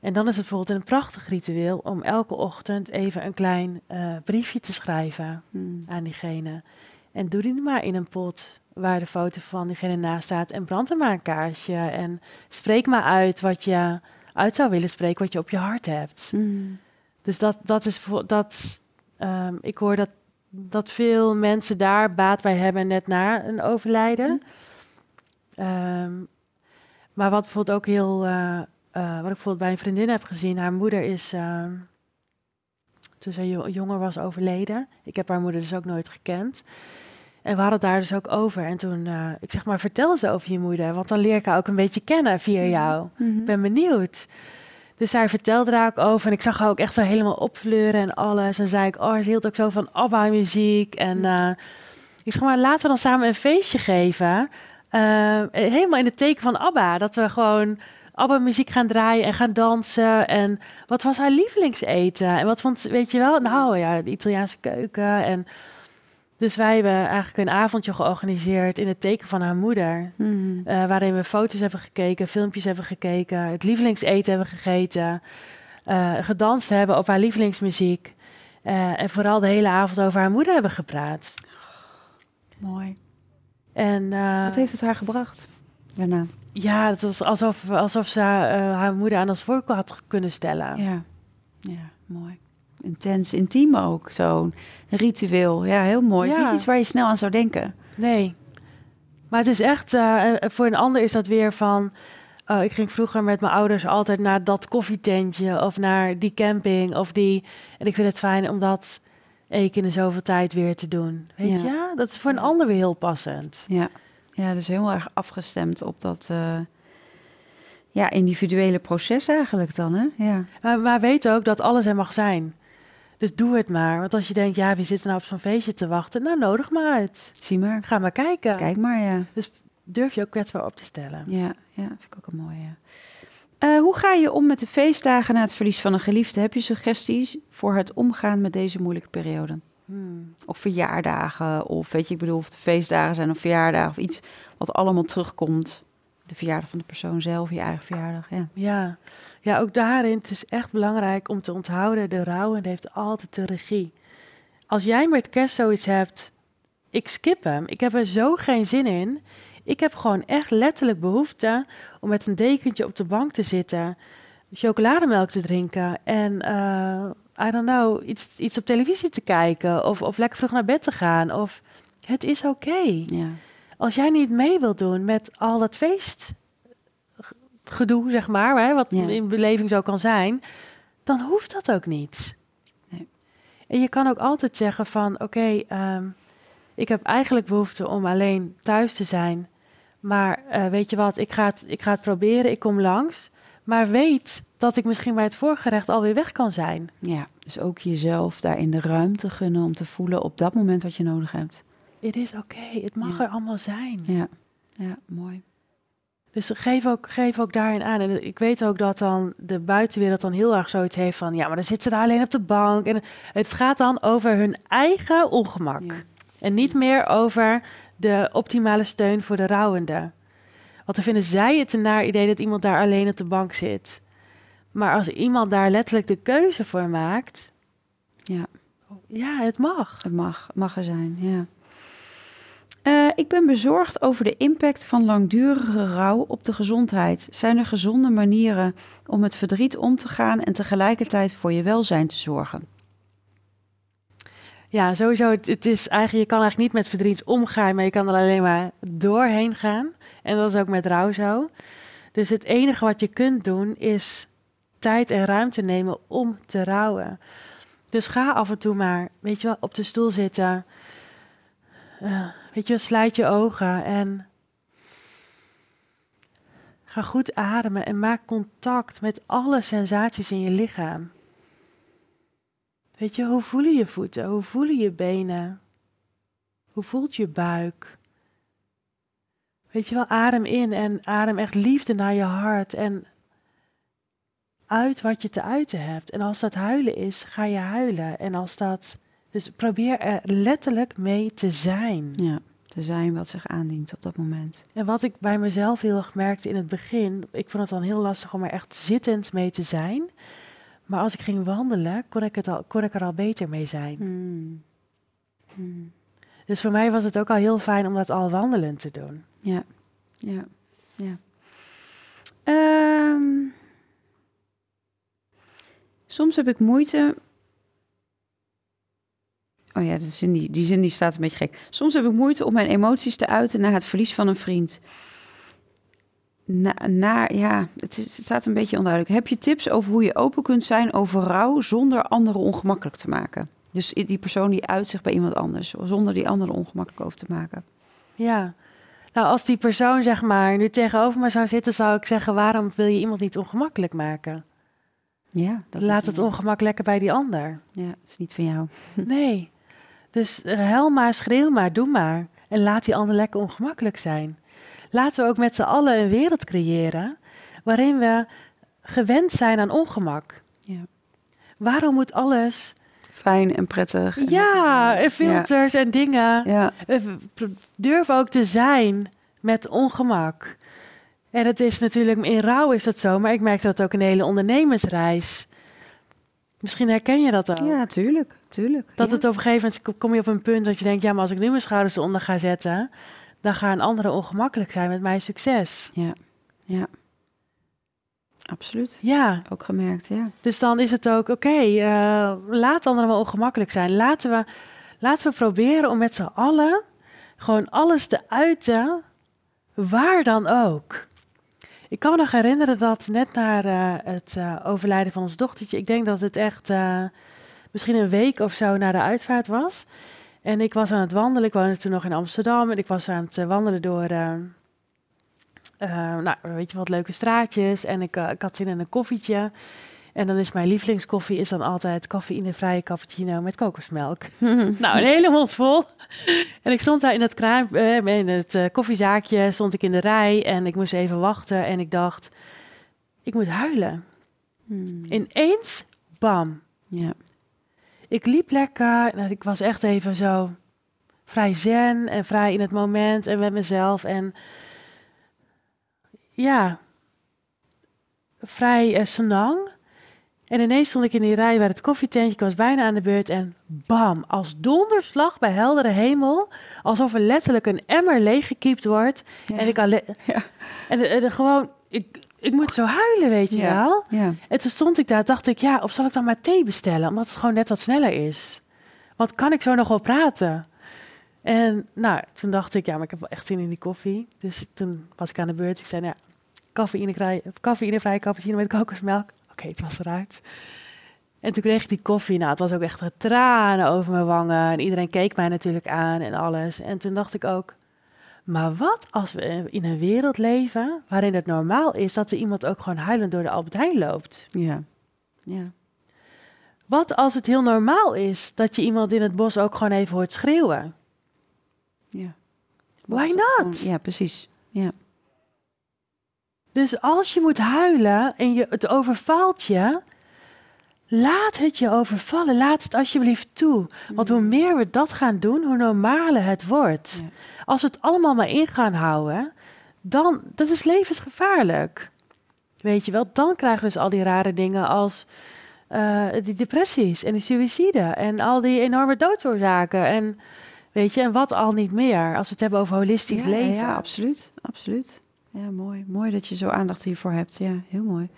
En dan is het bijvoorbeeld een prachtig ritueel om elke ochtend even een klein eh, briefje te schrijven Hmm. aan diegene. En doe die maar in een pot waar de foto van diegene naast staat. En brand er maar een kaarsje. En spreek maar uit wat je uit zou willen spreken, wat je op je hart hebt. Hmm. Dus dat, dat is dat. ehm, ik hoor dat, dat veel mensen daar baat bij hebben net na een overlijden. Ehm, maar wat bijvoorbeeld ook heel. eh, eh, wat ik bijvoorbeeld bij een vriendin heb gezien. Haar moeder is. ehm, toen ze jo- jonger was overleden. Ik heb haar moeder dus ook nooit gekend. En we hadden het daar dus ook over. En toen, eh, ik zeg maar, vertel eens over je moeder. Want dan leer ik haar ook een beetje kennen via jou. Mhm. Ik ben benieuwd. Dus zij vertelde daar ook over. En ik zag haar ook echt zo helemaal opfleuren en alles. En zei ik, oh, ze hield ook zo van ABBA-muziek. En eh, ik zeg maar, laten we dan samen een feestje geven. Eh, helemaal in het teken van ABBA. Dat we gewoon ABBA-muziek gaan draaien en gaan dansen. En wat was haar lievelingseten? En wat vond ze, weet je wel? Nou ja, de Italiaanse keuken. En dus wij hebben eigenlijk een avondje georganiseerd in het teken van haar moeder. Mhm. Eh, waarin we foto's hebben gekeken, filmpjes hebben gekeken, het lievelingseten hebben gegeten, eh, gedanst hebben op haar lievelingsmuziek. eh, en vooral de hele avond over haar moeder hebben gepraat. Mooi. En Wat heeft het haar gebracht daarna? ja, het was alsof, alsof ze haar moeder aan ons voor had kunnen stellen. Ja, ja, mooi. Intens, intiem ook, zo'n ritueel. Ja, heel mooi. Het is Ja. niet iets waar je snel aan zou denken. Nee. Maar het is echt, eh, eh, voor een ander is dat weer van. oh, ik ging vroeger met mijn ouders altijd naar dat koffietentje of naar die camping of die. En ik vind het fijn om dat één keer in zoveel tijd weer te doen. Weet Ja. je, dat is voor een Ja. ander weer heel passend. Ja, ja dus heel erg afgestemd op dat eh, ja, individuele proces eigenlijk dan, hè? Ja. Maar, maar weet ook dat alles er mag zijn. Dus doe het maar. Want als je denkt, ja, wie zit er nou op zo'n feestje te wachten? Nou, nodig maar uit. Zie maar. Ga maar kijken. Kijk maar, ja. Durf je ook kwetsbaar op te stellen. Ja, ja vind ik ook een mooie. Eh, hoe ga je om met de feestdagen na het verlies van een geliefde? Heb je suggesties voor het omgaan met deze moeilijke periode? Hmm. Of verjaardagen, of weet je, ik bedoel, of het feestdagen zijn of verjaardagen, of iets wat allemaal terugkomt. De verjaardag van de persoon zelf, je eigen verjaardag, ja. Ja. Ja, ook daarin het is echt belangrijk om te onthouden, de rouwende heeft altijd de regie. Als jij met kerst zoiets hebt, ik skip hem, ik heb er zo geen zin in. Ik heb gewoon echt letterlijk behoefte om met een dekentje op de bank te zitten, chocolademelk te drinken en, eh, I don't know, iets, iets op televisie te kijken of, of lekker vroeg naar bed te gaan. Of het is oké. ja. Als jij niet mee wilt doen met al dat feest gedoe, zeg maar, hè, wat Ja. in beleving zo kan zijn, dan hoeft dat ook niet. Nee. En je kan ook altijd zeggen van, oké, ehm, ik heb eigenlijk behoefte om alleen thuis te zijn, maar eh, weet je wat, ik ga, het, ik ga het proberen, ik kom langs, maar weet dat ik misschien bij het voorgerecht alweer weg kan zijn. Ja, dus ook jezelf daarin de ruimte gunnen om te voelen op dat moment wat je nodig hebt. Het is oké, het mag Ja. er allemaal zijn. Ja, ja mooi. Dus geef ook, geef ook daarin aan. En ik weet ook dat dan de buitenwereld dan heel erg zoiets heeft van... ja, maar dan zitten ze daar alleen op de bank. En het gaat dan over hun eigen ongemak. Ja. En niet meer over de optimale steun voor de rouwende. Want dan vinden zij het een naar idee dat iemand daar alleen op de bank zit. Maar als iemand daar letterlijk de keuze voor maakt, Ja, ja, het mag. het mag, mag er zijn, ja. Eh, ik ben bezorgd over de impact van langdurige rouw op de gezondheid. Zijn er gezonde manieren om met verdriet om te gaan en tegelijkertijd voor je welzijn te zorgen? Ja, sowieso. Het, het is eigenlijk, je kan eigenlijk niet met verdriet omgaan, maar je kan er alleen maar doorheen gaan. En dat is ook met rouw zo. Dus het enige wat je kunt doen is tijd en ruimte nemen om te rouwen. Dus ga af en toe maar, weet je wel, op de stoel zitten. Eh, weet je sluit je ogen en ga goed ademen en maak contact met alle sensaties in je lichaam. Weet je, hoe voelen je voeten? Hoe voelen je benen? Hoe voelt je buik? Weet je wel, adem in en adem echt liefde naar je hart en uit wat je te uiten hebt. En als dat huilen is, ga je huilen. En als dat, dus probeer er letterlijk mee te zijn. Ja, te zijn wat zich aandient op dat moment. En wat ik bij mezelf heel erg merkte in het begin, ik vond het dan heel lastig om er echt zittend mee te zijn. Maar als ik ging wandelen, kon ik, het al, kon ik er al beter mee zijn. Hmm. Hmm. Dus voor mij was het ook al heel fijn om dat al wandelend te doen. Ja, ja, ja. Ehm, soms heb ik moeite. Oh ja, die zin, die, die zin die staat een beetje gek. Soms heb ik moeite om mijn emoties te uiten na het verlies van een vriend. Na, na, ja, het, is, het staat een beetje onduidelijk. Heb je tips over hoe je open kunt zijn over rouw zonder anderen ongemakkelijk te maken? Dus die persoon die uit zich bij iemand anders, zonder die anderen ongemakkelijk over te maken. Ja. Nou, als die persoon zeg maar nu tegenover me zou zitten, zou ik zeggen: waarom wil je iemand niet ongemakkelijk maken? Ja, dat Laat het ongemak lekker bij die ander. Ja, dat is niet van jou. Nee. Dus hel maar, schreeuw maar, doe maar. En laat die ander lekker ongemakkelijk zijn. Laten we ook met z'n allen een wereld creëren waarin we gewend zijn aan ongemak. Ja. Waarom moet alles... Fijn en prettig. en Ja, en filters en dingen. Ja, Durf ook te zijn met ongemak. En het is natuurlijk, in rouw is dat zo, maar ik merk dat ook een hele ondernemersreis. Misschien herken je dat ook. ja, tuurlijk, tuurlijk. Dat ja. het op een gegeven moment kom je op een punt dat je denkt, ja, maar als ik nu mijn schouders eronder ga zetten, dan gaan anderen ongemakkelijk zijn met mijn succes. Ja, ja. Absoluut. Ja, Ook gemerkt, ja. dus dan is het ook, oké, eh, laat anderen wel ongemakkelijk zijn. Laten we, laten we proberen om met z'n allen gewoon alles te uiten, waar dan ook. Ik kan me nog herinneren dat net na eh, het eh, overlijden van ons dochtertje, ik denk dat het echt misschien een week of zo na de uitvaart was. En ik was aan het wandelen, ik woonde toen nog in Amsterdam en ik was aan het eh, wandelen door, eh, eh, nou, weet je wat, leuke straatjes. En ik, eh, ik had zin in een koffietje. En dan is mijn lievelingskoffie is dan altijd cafeïnevrije cappuccino met kokosmelk. Nou, een hele mond vol. En ik stond daar in kraam, eh, in het koffiezaakje, stond ik in de rij en ik moest even wachten. En ik dacht, ik moet huilen. Hmm. Ineens, bam. Ja, Ik liep lekker. Ik was echt even zo vrij zen en vrij in het moment en met mezelf. En ja, vrij uh, senang. En ineens stond ik in die rij bij het koffietentje. Ik was bijna aan de beurt en bam, als donderslag bij heldere hemel. Alsof er letterlijk een emmer leeggekiept wordt. ja. En ik alleen... Ja. En, eh, gewoon, ik, ik moet zo huilen, weet je Ja. wel. ja. En toen stond ik daar, dacht ik, ja, of zal ik dan maar thee bestellen? Omdat het gewoon net wat sneller is. Want kan ik zo nog wel praten? En nou, toen dacht ik, ja, maar ik heb wel echt zin in die koffie. Dus toen was ik aan de beurt. Ik zei, nou, ja, cafeïnevrij, cafeïnevrije cappuccino met kokosmelk. Oké, het was eruit. En toen kreeg ik die koffie. Nou, het was ook echt tranen over mijn wangen. En iedereen keek mij natuurlijk aan en alles. En toen dacht ik ook, maar wat als we in een wereld leven waarin het normaal is dat er iemand ook gewoon huilend door de Albert Heijn loopt? ja. ja. Wat als het heel normaal is dat je iemand in het bos ook gewoon even hoort schreeuwen? ja. Why not? gewoon- Ja, precies. Ja. Dus als je moet huilen en je, het overvalt je, Laat het je overvallen. Laat het alsjeblieft toe. Want hoe meer we dat gaan doen, hoe normaler het wordt. Ja. Als we het allemaal maar in gaan houden, dan dat is levensgevaarlijk. Weet je wel, dan krijgen we dus al die rare dingen als eh, die depressies en die suïcide en al die enorme doodsoorzaken. En weet je, en wat al niet meer als we het hebben over holistisch ja, leven. Ja, absoluut. absoluut. Ja, mooi. Mooi dat je zo aandacht hiervoor hebt. Ja, heel mooi.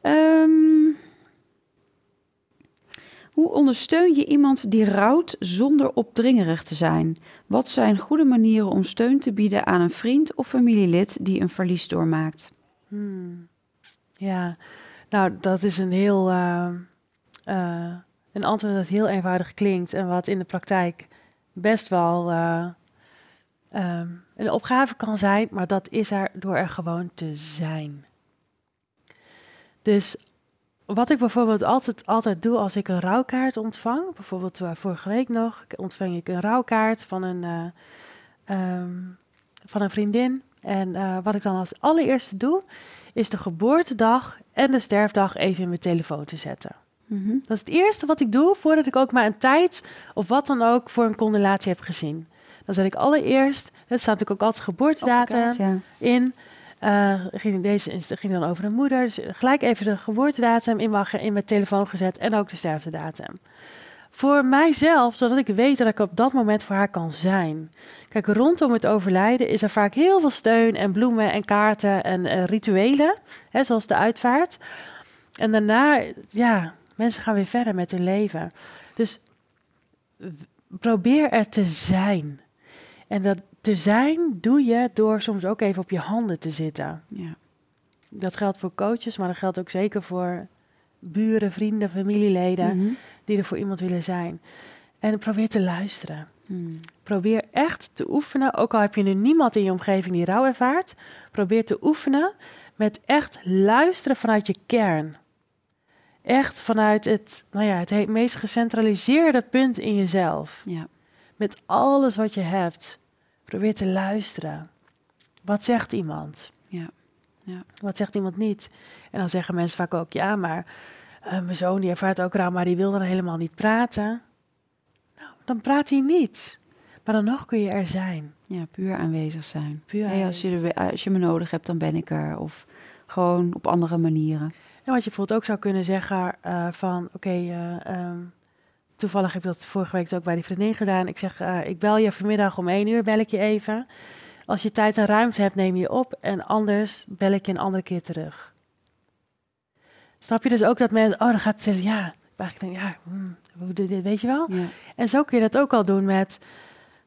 Ehm, hoe ondersteun je iemand die rouwt zonder opdringerig te zijn? Wat zijn goede manieren om steun te bieden aan een vriend of familielid die een verlies doormaakt? Hmm. Ja, nou, dat is een heel. eh, eh, een antwoord dat heel eenvoudig klinkt en wat in de praktijk best wel eh, ehm, een opgave kan zijn, maar dat is er door er gewoon te zijn. Dus wat ik bijvoorbeeld altijd, altijd doe als ik een rouwkaart ontvang, bijvoorbeeld eh, vorige week nog, ontvang ik een rouwkaart van een, eh, ehm, van een vriendin. En eh, wat ik dan als allereerste doe, is de geboortedag en de sterfdag even in mijn telefoon te zetten. Mhm. Dat is het eerste wat ik doe voordat ik ook maar een tijd of wat dan ook voor een condolatie heb gezien. Dan zet ik allereerst, er staat natuurlijk ook altijd geboortedatum ja. in. Eh, ging deze ging dan over een moeder. Dus gelijk even de geboortedatum in mijn, in mijn telefoon gezet en ook de sterftedatum. Voor mijzelf, zodat ik weet dat ik op dat moment voor haar kan zijn. Kijk, rondom het overlijden is er vaak heel veel steun en bloemen en kaarten en eh, rituelen, hè, zoals de uitvaart. En daarna, ja, mensen gaan weer verder met hun leven. Dus probeer er te zijn. En dat te zijn doe je door soms ook even op je handen te zitten. Ja. Dat geldt voor coaches, maar dat geldt ook zeker voor buren, vrienden, familieleden Mhm. die er voor iemand willen zijn. En probeer te luisteren. Mm. Probeer echt te oefenen, ook al heb je nu niemand in je omgeving die rouw ervaart, probeer te oefenen met echt luisteren vanuit je kern. Echt vanuit het, nou ja, het he- meest gecentraliseerde punt in jezelf. Ja. Met alles wat je hebt. Probeer te luisteren. Wat zegt iemand? Ja. Ja. Wat zegt iemand niet? En dan zeggen mensen vaak ook, ja, maar eh, mijn zoon die ervaart ook raar, maar die wil dan helemaal niet praten. Nou, dan praat hij niet. Maar dan nog kun je er zijn. ja, puur aanwezig zijn. Puur Hey, als, je er, als je me nodig hebt, dan ben ik er. Of gewoon op andere manieren. En wat je bijvoorbeeld ook zou kunnen zeggen eh, van, oké, eh, ehm, toevallig heb ik dat vorige week ook bij die vriendin gedaan. Ik zeg, eh, ik bel je vanmiddag om één uur, bel ik je even. Als je tijd en ruimte hebt, neem je op. En anders bel ik je een andere keer terug. Snap je dus ook dat mensen, oh, dan gaat het ja, eigenlijk denk ja, hmm, hoe doe je dit, weet je wel? Ja. En zo kun je dat ook al doen met,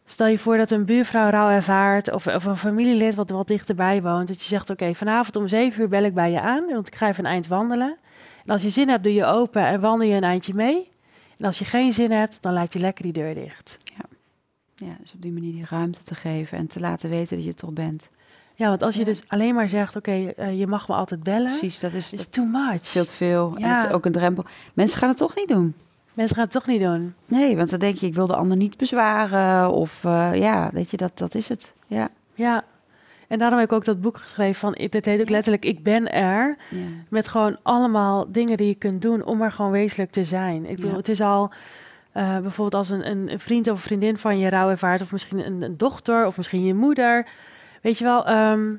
stel je voor dat een buurvrouw rouw ervaart of, of een familielid wat wat dichterbij woont. Dat je zegt, oké, vanavond om zeven uur bel ik bij je aan, want ik ga even een eind wandelen. En als je zin hebt, doe je open en wandel je een eindje mee. En als je geen zin hebt, dan laat je lekker die deur dicht. ja, dus op die manier die ruimte te geven en te laten weten dat je er toch bent. Ja, want als je Ja. dus alleen maar zegt, oké, eh, je mag me altijd bellen, Precies, dat is, is dat too much. veel te veel. En Ja. het is ook een drempel. Mensen gaan het toch niet doen. Mensen gaan het toch niet doen. Nee, want dan denk je, ik wil de ander niet bezwaren. Of eh, ja, weet je, dat, dat is het. Ja. Ja. En daarom heb ik ook dat boek geschreven van, dit heet ook letterlijk Ik ben er. ja. Met gewoon allemaal dingen die je kunt doen om er gewoon wezenlijk te zijn. Ik bedoel, Ja. het is al eh, bijvoorbeeld als een, een, een vriend of vriendin van je rouw ervaart, of misschien een, een dochter, of misschien je moeder. Weet je wel, ehm,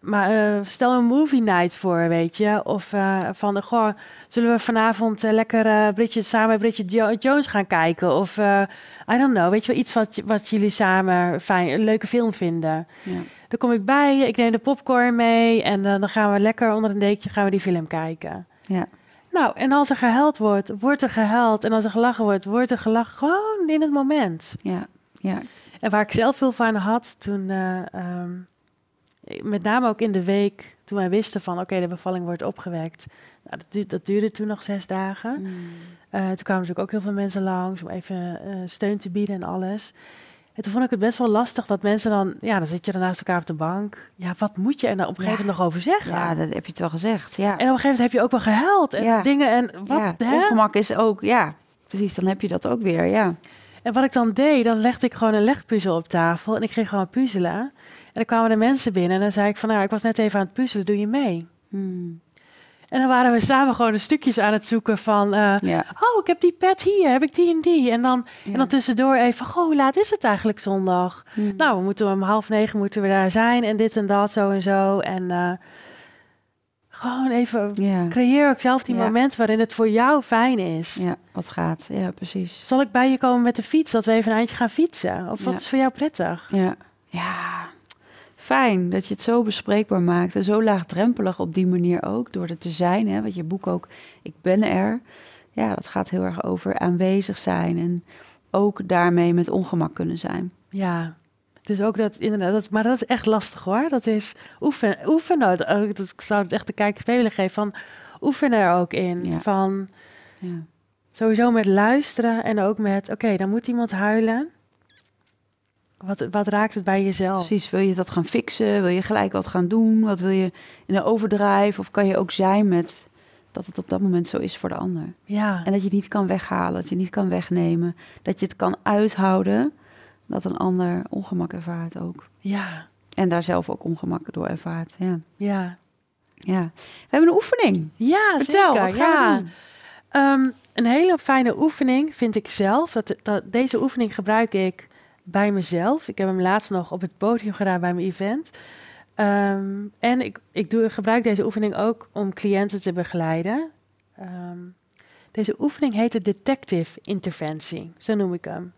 maar eh, stel een movie night voor, weet je. Of eh, van, de, goh, zullen we vanavond lekker Bridget, samen met Bridget Jo- Jones gaan kijken? Of, I don't know, weet je wel, iets wat, wat jullie samen fijn, een leuke film vinden. Ja. Dan kom ik bij je, ik neem de popcorn mee en eh, dan gaan we lekker onder een dekentje gaan we die film kijken. Ja. Nou, en als er gehuild wordt, wordt er gehuild. En als er gelachen wordt, wordt er gelachen. Gewoon in het moment. Ja. Ja. En waar ik zelf veel van had, toen, ehm, met name ook in de week, toen wij wisten van, oké, de bevalling wordt opgewekt. Nou, dat, duurde, dat duurde toen nog zes dagen. Mm. Eh, toen kwamen natuurlijk ook heel veel mensen langs om even steun te bieden en alles. En toen vond ik het best wel lastig dat mensen dan, ja, dan zit je dan naast elkaar op de bank. Ja, wat moet je er nou op een gegeven moment nog over zeggen? ja, dat heb je toch gezegd. Ja. En op een gegeven moment heb je ook wel gehuild en Ja. dingen en wat, ja, hè? ongemak is ook, ja, precies, dan heb je dat ook weer, ja. En wat ik dan deed, dan legde ik gewoon een legpuzzel op tafel en ik ging gewoon puzzelen. En dan kwamen er mensen binnen en dan zei ik van, nou, ik was net even aan het puzzelen, doe je mee? Hmm. En dan waren we samen gewoon de stukjes aan het zoeken van... eh, Ja. oh, ik heb die pet hier, heb ik die en die. En dan, Ja. en dan tussendoor even, goh, hoe laat is het eigenlijk zondag? Hmm. Nou, we moeten om half negen moeten we daar zijn en dit en dat, zo en zo. En eh, gewoon even, ja. creëer ook zelf die Ja. momenten waarin het voor jou fijn is. ja, wat gaat. Ja, precies. Zal ik bij je komen met de fiets, dat we even een eindje gaan fietsen? Of wat is voor jou prettig? Ja. ja, fijn dat je het zo bespreekbaar maakt. En zo laagdrempelig op die manier ook, door er te zijn. Hè? Want je boek ook, ik ben er. Ja, dat gaat heel erg over aanwezig zijn. En ook daarmee met ongemak kunnen zijn. Ja, dus ook dat inderdaad, dat, maar dat is echt lastig hoor. Dat is oefen, oefenen. Dat, ook- dat, ik zou het echt de kijkers willen geven van oefen er ook in. Ja. Van Ja. sowieso met luisteren en ook met, oké, dan moet iemand huilen. Wat, wat raakt het bij jezelf? Precies, wil je dat gaan fixen? Wil je gelijk wat gaan doen? Wat wil je in een overdrijve? Of kan je ook zijn met dat het op dat moment zo is voor de ander? Ja, En dat je het niet kan weghalen, dat je het niet kan wegnemen. Dat je het kan uithouden dat een ander ongemak ervaart ook. ja, En daar zelf ook ongemak door ervaart. Ja. ja. ja. We hebben een oefening. Ja, Vertel, zeker. wat gaan ja. we doen? Ehm, een hele fijne oefening vind ik zelf. Dat, dat, deze oefening gebruik ik bij mezelf. Ik heb hem laatst nog op het podium gedaan bij mijn event. Ehm, en ik, ik doe, gebruik deze oefening ook om cliënten te begeleiden. Ehm, deze oefening heet de detective interventie. Zo noem ik hem.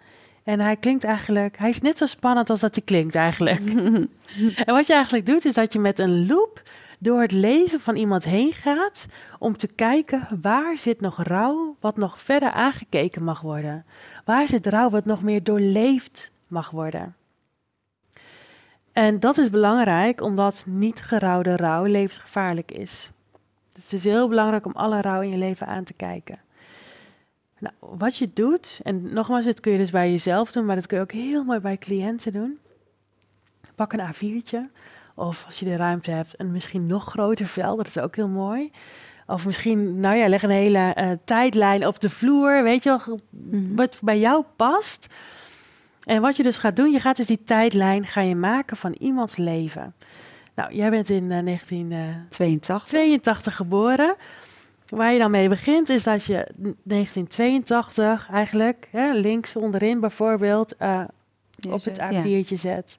En hij klinkt eigenlijk, hij is net zo spannend als dat hij klinkt eigenlijk. en wat je eigenlijk doet, is dat je met een loop door het leven van iemand heen gaat om te kijken waar zit nog rouw wat nog verder aangekeken mag worden. Waar zit rouw wat nog meer doorleefd mag worden. En dat is belangrijk omdat niet gerouwde rouw levensgevaarlijk is. Dus het is heel belangrijk om alle rouw in je leven aan te kijken. Nou, wat je doet, en nogmaals, dit kun je dus bij jezelf doen, maar dat kun je ook heel mooi bij cliënten doen. Pak een A4'tje, of als je de ruimte hebt, een misschien nog groter vel, dat is ook heel mooi. Of misschien, nou ja, leg een hele eh, tijdlijn op de vloer, weet je wel, Mhm. wat bij jou past. En wat je dus gaat doen, je gaat dus die tijdlijn ga je maken van iemands leven. Nou, jij bent in eh, 1982 82. geboren. Waar je dan mee begint, is dat je 1982 eigenlijk, hè, links onderin bijvoorbeeld, eh, op het Ja. A4'tje zet.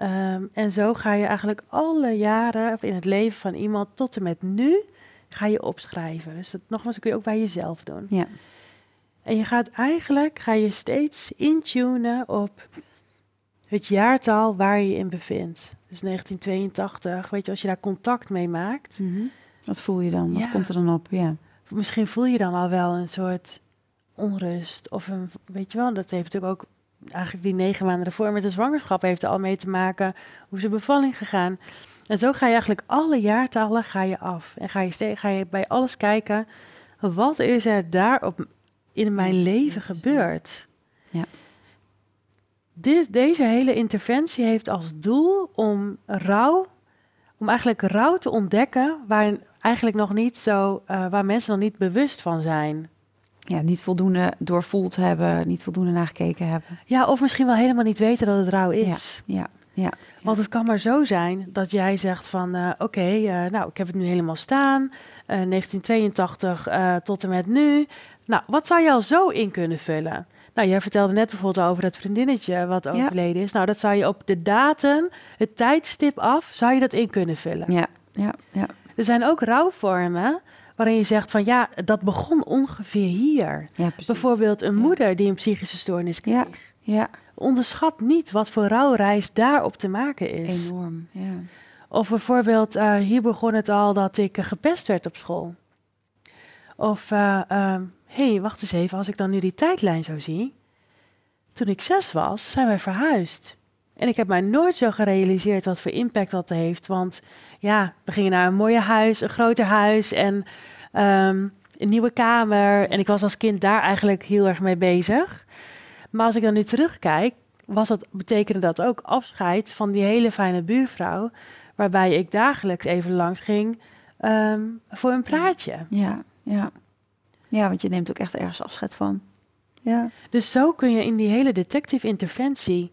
Ehm, en zo ga je eigenlijk alle jaren in het leven van iemand tot en met nu ga je opschrijven. Dus dat nogmaals dat kun je ook bij jezelf doen. Ja. En je gaat eigenlijk ga je steeds intunen op het jaartal waar je je in bevindt. Dus 1982, weet je, als je daar contact mee maakt, Mhm. Wat voel je dan? Wat Ja. komt er dan op? Ja. misschien voel je dan al wel een soort onrust. Of een, weet je wel, dat heeft natuurlijk ook eigenlijk die negen maanden ervoor met de zwangerschap heeft er al mee te maken. Hoe is de bevalling gegaan? En zo ga je eigenlijk alle jaartallen ga je af. En ga je, ga je bij alles kijken, wat is er daarop in mijn leven gebeurd? Ja. Dit, deze hele interventie heeft als doel om rouw, om eigenlijk rouw te ontdekken waar eigenlijk nog niet zo, eh, waar mensen nog niet bewust van zijn. Ja, niet voldoende doorvoeld hebben, niet voldoende nagekeken hebben. Ja, of misschien wel helemaal niet weten dat het rouw is. Ja, ja. Want het kan maar zo zijn dat jij zegt van, eh, oké, eh, nou, ik heb het nu helemaal staan, eh, 1982 eh, tot en met nu. Nou, wat zou je al zo in kunnen vullen? Nou, jij vertelde net bijvoorbeeld over dat vriendinnetje wat Ja. overleden is. Nou, dat zou je op de datum, het tijdstip af, zou je dat in kunnen vullen. Ja, ja, ja. Er zijn ook rouwvormen waarin je zegt van, ja, dat begon ongeveer hier. ja. Bijvoorbeeld een Ja. moeder die een psychische stoornis kreeg. Ja. Ja, Onderschat niet wat voor rouwreis daarop te maken is. enorm. Ja. Of bijvoorbeeld, eh, hier begon het al dat ik eh, gepest werd op school. Of, hé, hey, wacht eens even, als ik dan nu die tijdlijn zo zie. Toen ik zes was, zijn wij verhuisd. En ik heb mij nooit zo gerealiseerd wat voor impact dat heeft. Want ja, we gingen naar een mooie huis, een groter huis en ehm, een nieuwe kamer. En ik was als kind daar eigenlijk heel erg mee bezig. Maar als ik dan nu terugkijk, was dat, betekende dat ook afscheid van die hele fijne buurvrouw. Waarbij ik dagelijks even langs ging ehm, voor een praatje. Ja, ja. Ja, want je neemt ook echt ergens afscheid van. Ja. Dus zo kun je in die hele detective interventie,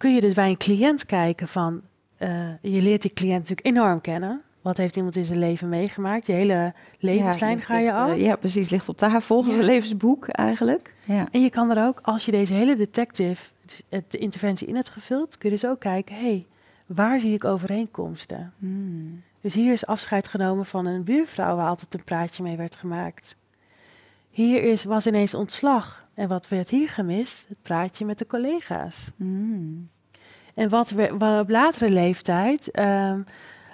kun je dus bij een cliënt kijken van, eh, je leert die cliënt natuurlijk enorm kennen. wat heeft iemand in zijn leven meegemaakt. Je hele levenslijn Ja, ga je ligt, af. eh, ja, precies. Ligt op tafel. Ja. Een levensboek eigenlijk. Ja. En je kan er ook, als je deze hele detective dus het- de interventie in hebt gevuld, kun je dus ook kijken, hé, hey, waar zie ik overeenkomsten? Hmm. Dus hier is afscheid genomen van een buurvrouw waar altijd een praatje mee werd gemaakt. Hier is, was ineens ontslag. En wat werd hier gemist? Het praatje met de collega's. Hmm. En wat we wat op latere leeftijd, ehm,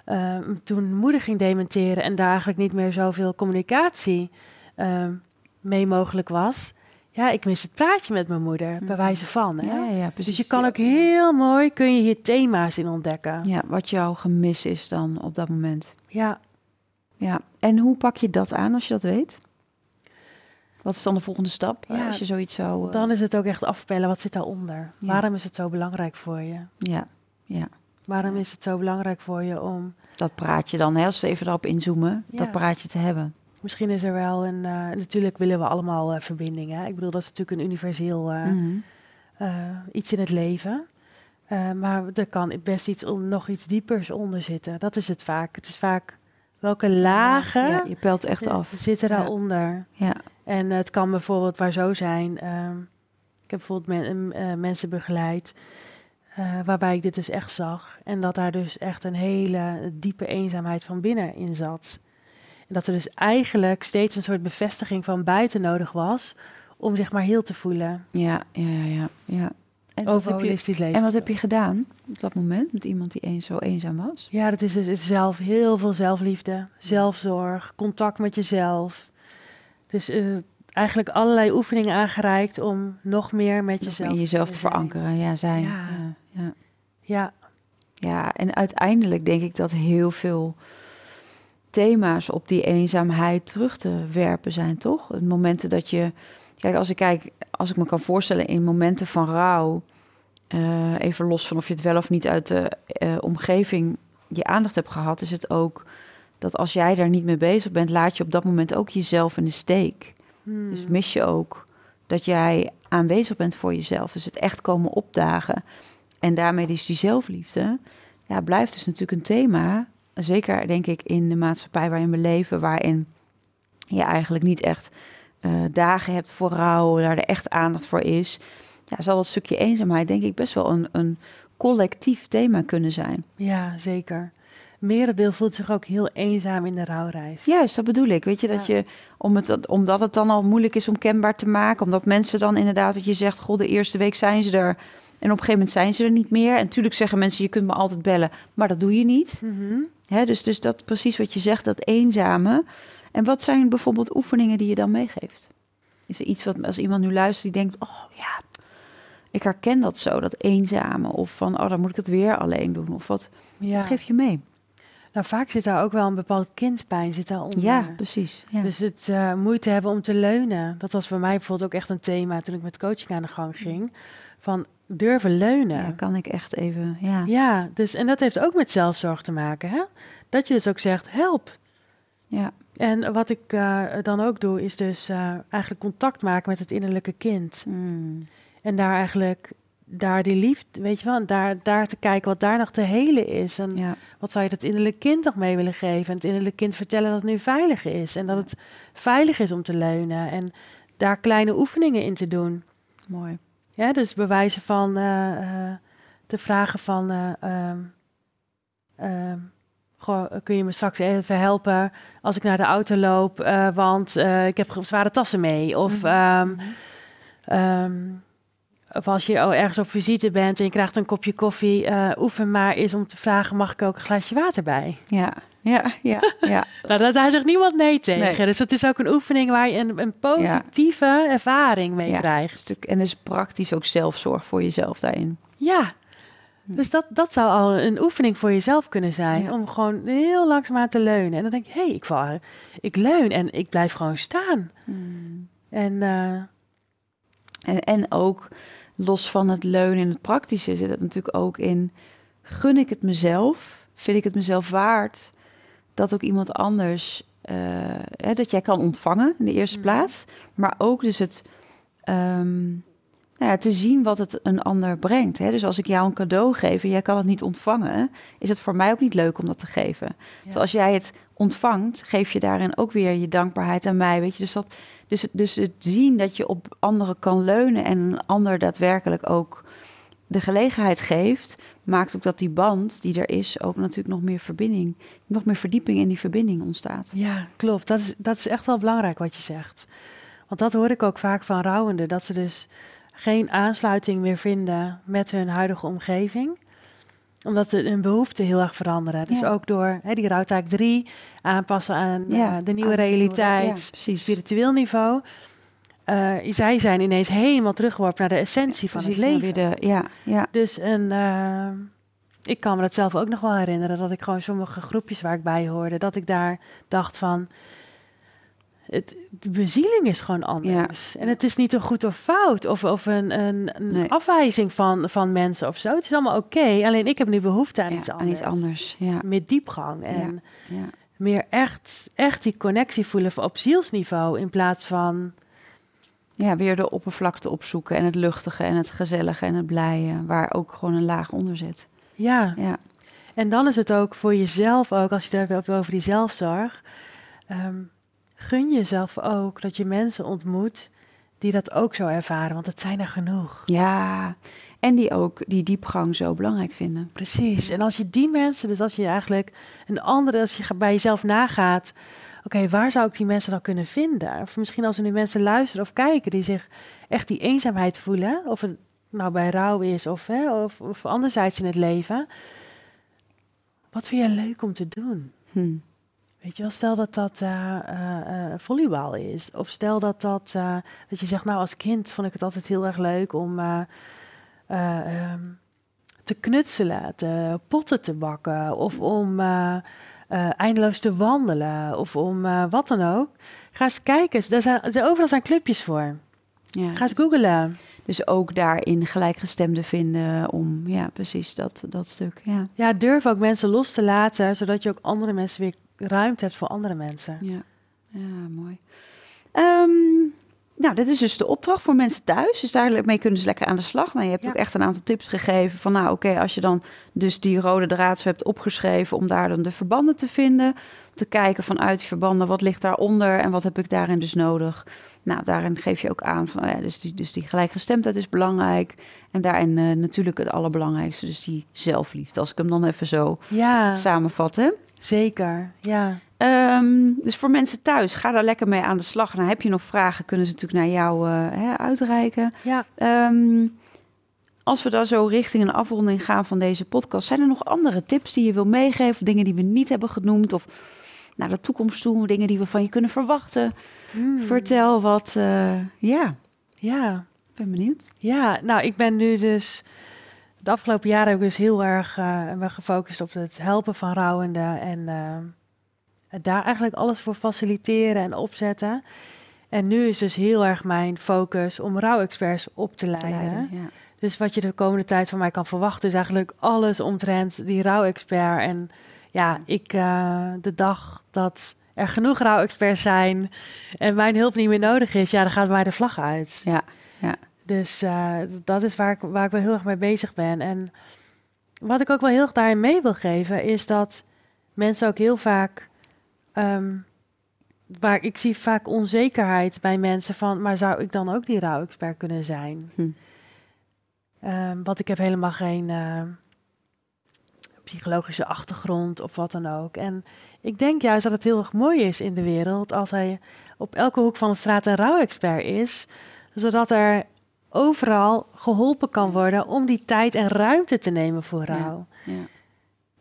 ehm, toen moeder ging dementeren en daar eigenlijk niet meer zoveel communicatie ehm, mee mogelijk was. Ja, ik mis het praatje met mijn moeder, bij Mhm. wijze van. Hè? Ja, ja, precies. dus je kan ook heel mooi, kun je hier thema's in ontdekken. Ja, wat jouw gemis is dan op dat moment. Ja, Ja. En hoe pak je dat aan als je dat weet? Wat is dan de volgende stap eh, Ja, als je zoiets zou... eh, dan is het ook echt afpellen, wat zit daaronder? Ja. Waarom is het zo belangrijk voor je? Ja, Waarom is het zo belangrijk voor je om... dat praatje dan, hè, als we even erop inzoomen, Ja. dat praatje te hebben. Misschien is er wel een... eh, natuurlijk willen we allemaal verbindingen. Ik bedoel, dat is natuurlijk een universeel... Mhm. iets in het leven. Maar er kan best iets nog iets diepers onder zitten. Dat is het vaak. Het is vaak welke lagen Ja, je pelt echt af. zitten Ja. daaronder. Ja. En het kan bijvoorbeeld maar zo zijn. ehm, ik heb bijvoorbeeld men- eh, mensen begeleid. eh, waarbij ik dit dus echt zag. En dat daar dus echt een hele diepe eenzaamheid van binnen in zat. En dat er dus eigenlijk steeds een soort bevestiging van buiten nodig was. om zich maar heel te voelen. Ja, ja, ja, ja. ja. En, wat Over heb je, holistisch leven. en wat heb je gedaan op dat moment met iemand die eens zo eenzaam was? Ja, dat is dus zelf heel veel zelfliefde, zelfzorg, contact met jezelf. Dus eh, eigenlijk allerlei oefeningen aangereikt om nog meer met jezelf in jezelf te verankeren, ja, zijn. Ja. Ja, ja. Ja, Ja, en uiteindelijk denk ik dat heel veel thema's op die eenzaamheid terug te werpen zijn, toch? Het momenten dat je... Kijk, als ik kijk, als ik me kan voorstellen in momenten van rouw... eh, even los van of je het wel of niet uit de eh, omgeving je aandacht hebt gehad... is het ook dat als jij daar niet mee bezig bent... laat je op dat moment ook jezelf in de steek. Hmm. Dus mis je ook dat jij aanwezig bent voor jezelf. Dus het echt komen opdagen. En daarmee is die zelfliefde. Ja, blijft dus natuurlijk een thema. Zeker denk ik in de maatschappij waarin we leven. Waarin je eigenlijk niet echt eh, dagen hebt voor rouw. Daar er echt aandacht voor is. Ja, zal dat stukje eenzaamheid denk ik best wel een, een collectief thema kunnen zijn. ja, zeker. Merendeel voelt zich ook heel eenzaam in de rouwreis. Juist, dat bedoel ik. Weet je, dat Ja. je, om het, omdat het dan al moeilijk is om kenbaar te maken, omdat mensen dan inderdaad, wat je zegt, god, de eerste week zijn ze er. En op een gegeven moment zijn ze er niet meer. En natuurlijk zeggen mensen, je kunt me altijd bellen, maar dat doe je niet. Mhm. Hè, dus, dus dat precies wat je zegt, dat eenzame. En wat zijn bijvoorbeeld oefeningen die je dan meegeeft? Is er iets wat als iemand nu luistert die denkt, oh ja, ik herken dat zo, dat eenzame. Of van, oh, dan moet ik het weer alleen doen. Of wat, Ja. wat geef je mee? Nou, vaak zit daar ook wel een bepaald kindpijn zit daaronder. Ja, precies. Ja. Dus het eh, moeite hebben om te leunen. Dat was voor mij bijvoorbeeld ook echt een thema toen ik met coaching aan de gang ging. Van durven leunen. ja, kan ik echt even, ja. Ja, dus, en dat heeft ook met zelfzorg te maken. Hè? Dat je dus ook zegt, help. ja. En wat ik eh, dan ook doe, is dus eh, eigenlijk contact maken met het innerlijke kind. Mm. En daar eigenlijk, daar die liefde, weet je wel, daar, daar te kijken wat daar nog te helen is. En Ja, wat zou je dat innerlijke kind nog mee willen geven? En het innerlijke kind vertellen dat het nu veilig is. En dat het veilig is om te leunen. En daar kleine oefeningen in te doen. mooi. Ja, dus bewijzen van eh, te vragen van. eh, ehm, ehm, goh, kun je me straks even helpen als ik naar de auto loop? want ik heb zware tassen mee. Of, Mhm. ehm, Mhm. Of als je oh, ergens op visite bent en je krijgt een kopje koffie, eh, oefen maar eens om te vragen: mag ik ook een glaasje water bij? Ja, ja, ja, ja. Nou, dat, daar zegt niemand nee tegen. Nee. Dus het is ook een oefening waar je een, een positieve ervaring mee Ja, krijgt. Stuk, en dus praktisch ook zelfzorg voor jezelf daarin. Ja, dus dat, dat zou al een oefening voor jezelf kunnen zijn. Ja. Om gewoon heel langzaamaan te leunen. En dan denk je, hé, hey, ik, val- ik leun en ik blijf gewoon staan. En eh, En, en ook los van het leunen en het praktische zit het natuurlijk ook in... gun ik het mezelf? Vind ik het mezelf waard? Dat ook iemand anders... eh, hè, dat jij kan ontvangen in de eerste Mhm. plaats. Maar ook dus het... ehm, nou ja, te zien wat het een ander brengt. Hè? Dus als ik jou een cadeau geef en jij kan het niet ontvangen, is het voor mij ook niet leuk om dat te geven. Ja. Zoals jij het ontvangt, geef je daarin ook weer je dankbaarheid aan mij. Weet je, dus dat, dus, dus het zien dat je op anderen kan leunen en een ander daadwerkelijk ook de gelegenheid geeft, maakt ook dat die band die er is ook natuurlijk nog meer verbinding, nog meer verdieping in die verbinding ontstaat. Ja, klopt. Dat is, dat is echt wel belangrijk wat je zegt. Want dat hoor ik ook vaak van rouwenden, dat ze dus geen aansluiting meer vinden met hun huidige omgeving omdat de, hun behoeften heel erg veranderen. Dus Ja. ook door hè, die rouwtaak 3 aanpassen aan Ja, eh, de nieuwe aan de nieuwe- realiteit, ja, precies. spiritueel niveau. Eh, zij zijn ineens helemaal teruggeworpen naar de essentie van Precies, het leven. weer de, ja, ja, Dus een, eh, ik kan me dat zelf ook nog wel herinneren, dat ik gewoon sommige groepjes waar ik bij hoorde, dat ik daar dacht van, het, de bezieling is gewoon anders. En het is niet een goed of fout of, of een, een, een Nee. afwijzing van, van mensen of zo. Het is allemaal oké, alleen ik heb nu behoefte aan ja, iets aan anders. iets anders. Ja, Meer diepgang en ja. meer echt, echt die connectie voelen op zielsniveau in plaats van... ja, weer de oppervlakte opzoeken en het luchtige en het gezellige en het blije, waar ook gewoon een laag onder zit. Ja, Ja, En dan is het ook voor jezelf ook, als je het hebt over die zelfzorg, ehm, gun jezelf ook dat je mensen ontmoet die dat ook zo ervaren, want het zijn er genoeg. ja. en die ook die diepgang zo belangrijk vinden. Precies. En als je die mensen, dus als je eigenlijk een andere, als je bij jezelf nagaat, oké, waar zou ik die mensen dan kunnen vinden? Of misschien als er nu mensen luisteren of kijken die zich echt die eenzaamheid voelen, of het nou bij rouw is of, hè, of, of anderzijds in het leven. Wat vind je leuk om te doen? Hm. Weet je wel, stel dat dat eh, volleybal is. Of stel dat dat, dat je zegt, nou als kind vond ik het altijd heel erg leuk om eh, eh, ehm, te knutselen, te potten te bakken. Of om eindeloos te wandelen. Of om wat dan ook. Ga eens kijken, er zijn, er overal zijn clubjes voor. Ja. Ga eens googlen. Dus ook daarin gelijkgestemden vinden om, ja, precies dat, dat stuk. Ja. Ja, durf ook mensen los te laten, zodat je ook andere mensen weer ruimte hebt voor andere mensen. Ja, ja mooi. Ehm, nou, dit is dus de opdracht voor mensen thuis. Dus daarmee kunnen ze lekker aan de slag. Nou, je hebt Ja. ook echt een aantal tips gegeven van, nou, oké, als je dan dus die rode draad zo hebt opgeschreven, om daar dan de verbanden te vinden, te kijken vanuit die verbanden, wat ligt daaronder en wat heb ik daarin dus nodig. Nou, daarin geef je ook aan van, oh ja, dus die, dus die gelijkgestemdheid is belangrijk. En daarin eh, natuurlijk het allerbelangrijkste, dus die zelfliefde. Als ik hem dan even zo Ja, samenvat, hè. Zeker. Ja. Ehm, dus voor mensen thuis, ga daar lekker mee aan de slag. Nou, heb je nog vragen, kunnen ze natuurlijk naar jou eh, hè, uitreiken. Ja. Ehm, als we dan zo richting een afronding gaan van deze podcast, zijn er nog andere tips die je wil meegeven? Dingen die we niet hebben genoemd of naar de toekomst toe, dingen die we van je kunnen verwachten? Hmm. Vertel wat. eh, ja, Ja. ik ben benieuwd. Ja, nou, ik ben nu dus. De afgelopen jaren heb ik dus heel erg eh, me gefocust op het helpen van rouwenden. En eh, daar eigenlijk alles voor faciliteren en opzetten. En nu is dus heel erg mijn focus om rouwexperts op te Te leiden. ja. Dus wat je de komende tijd van mij kan verwachten, is eigenlijk alles omtrent die rouwexpert. En ja, ik eh, de dag dat er genoeg rouwexperts zijn en mijn hulp niet meer nodig is, ja, dan gaat mij de vlag uit. Ja, ja. Dus eh, dat is waar ik, waar ik wel heel erg mee bezig ben. En wat ik ook wel heel erg daarin mee wil geven, is dat mensen ook heel vaak. ehm, waar ik zie vaak onzekerheid bij mensen van, maar zou ik dan ook die rouwexpert kunnen zijn? Hm. Ehm, want ik heb helemaal geen eh, psychologische achtergrond of wat dan ook. En ik denk juist dat het heel erg mooi is in de wereld als hij op elke hoek van de straat een rouwexpert is, zodat er overal geholpen kan worden om die tijd en ruimte te nemen voor rouw. ja.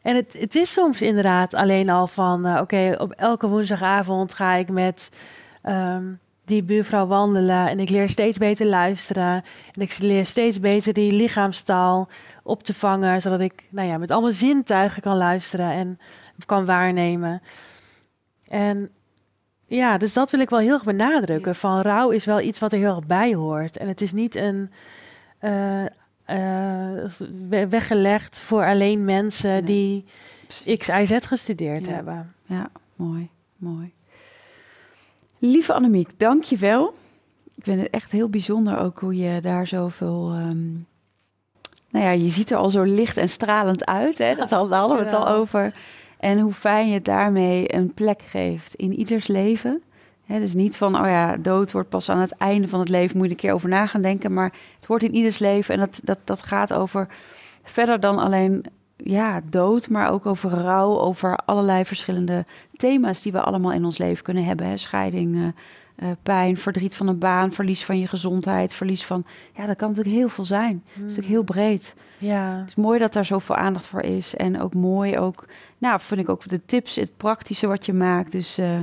En het, het is soms inderdaad alleen al van, eh, oké, op elke woensdagavond ga ik met ehm, die buurvrouw wandelen en ik leer steeds beter luisteren en ik leer steeds beter die lichaamstaal op te vangen, zodat ik, nou ja, met allemaal zintuigen kan luisteren en kan waarnemen. En ja, dus dat wil ik wel heel erg benadrukken. Ja. Van rouw is wel iets wat er heel erg bij hoort. En het is niet een eh, eh, we- weggelegd voor alleen mensen Nee. die X, Y, Z gestudeerd Ja. hebben. Ja, mooi, mooi. Lieve Annemiek, dank je wel. ik vind het echt heel bijzonder ook hoe je daar zoveel... ehm, nou ja, je ziet er al zo licht en stralend uit. Hè? Dat hadden, daar hadden we het al over. En hoe fijn je daarmee een plek geeft in ieders leven. Dus niet van, oh ja, dood wordt pas aan het einde van het leven, moet je een keer over na gaan denken. Maar het wordt in ieders leven en dat, dat, dat gaat over verder dan alleen ja, dood, maar ook over rouw, over allerlei verschillende thema's die we allemaal in ons leven kunnen hebben. Hè? Scheiding, eh, eh, pijn, verdriet van een baan, verlies van je gezondheid, verlies van... Ja, dat kan natuurlijk heel veel zijn. Het is natuurlijk heel breed. Ja, Het is mooi dat daar zoveel aandacht voor is. En ook mooi ook, nou, vind ik ook de tips, het praktische wat je maakt. Dus eh,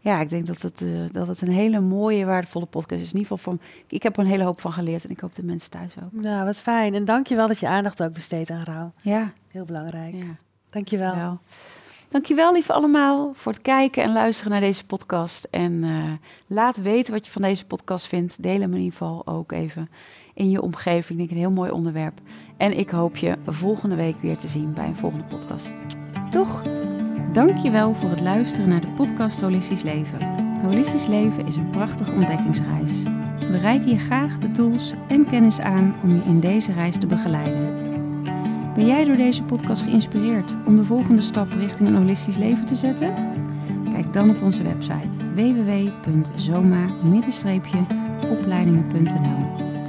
ja, ik denk dat het, eh, dat het een hele mooie, waardevolle podcast is. In ieder geval, van, ik heb er een hele hoop van geleerd en ik hoop de mensen thuis ook. nou, wat fijn. En dank je wel dat je aandacht ook besteedt aan rouw. Ja, Heel belangrijk. ja. Dank je wel. Dankjewel. Dankjewel, lieve allemaal, voor het kijken en luisteren naar deze podcast. En eh, laat weten wat je van deze podcast vindt. Deel hem in ieder geval ook even in je omgeving. Ik denk een heel mooi onderwerp. En ik hoop je volgende week weer te zien bij een volgende podcast. Doeg! Dankjewel voor het luisteren naar de podcast Holistisch Leven. Holistisch Leven is een prachtige ontdekkingsreis. We reiken je graag de tools en kennis aan om je in deze reis te begeleiden. Ben jij door deze podcast geïnspireerd om de volgende stap richting een holistisch leven te zetten? Kijk dan op onze website www.zoma-opleidingen.nl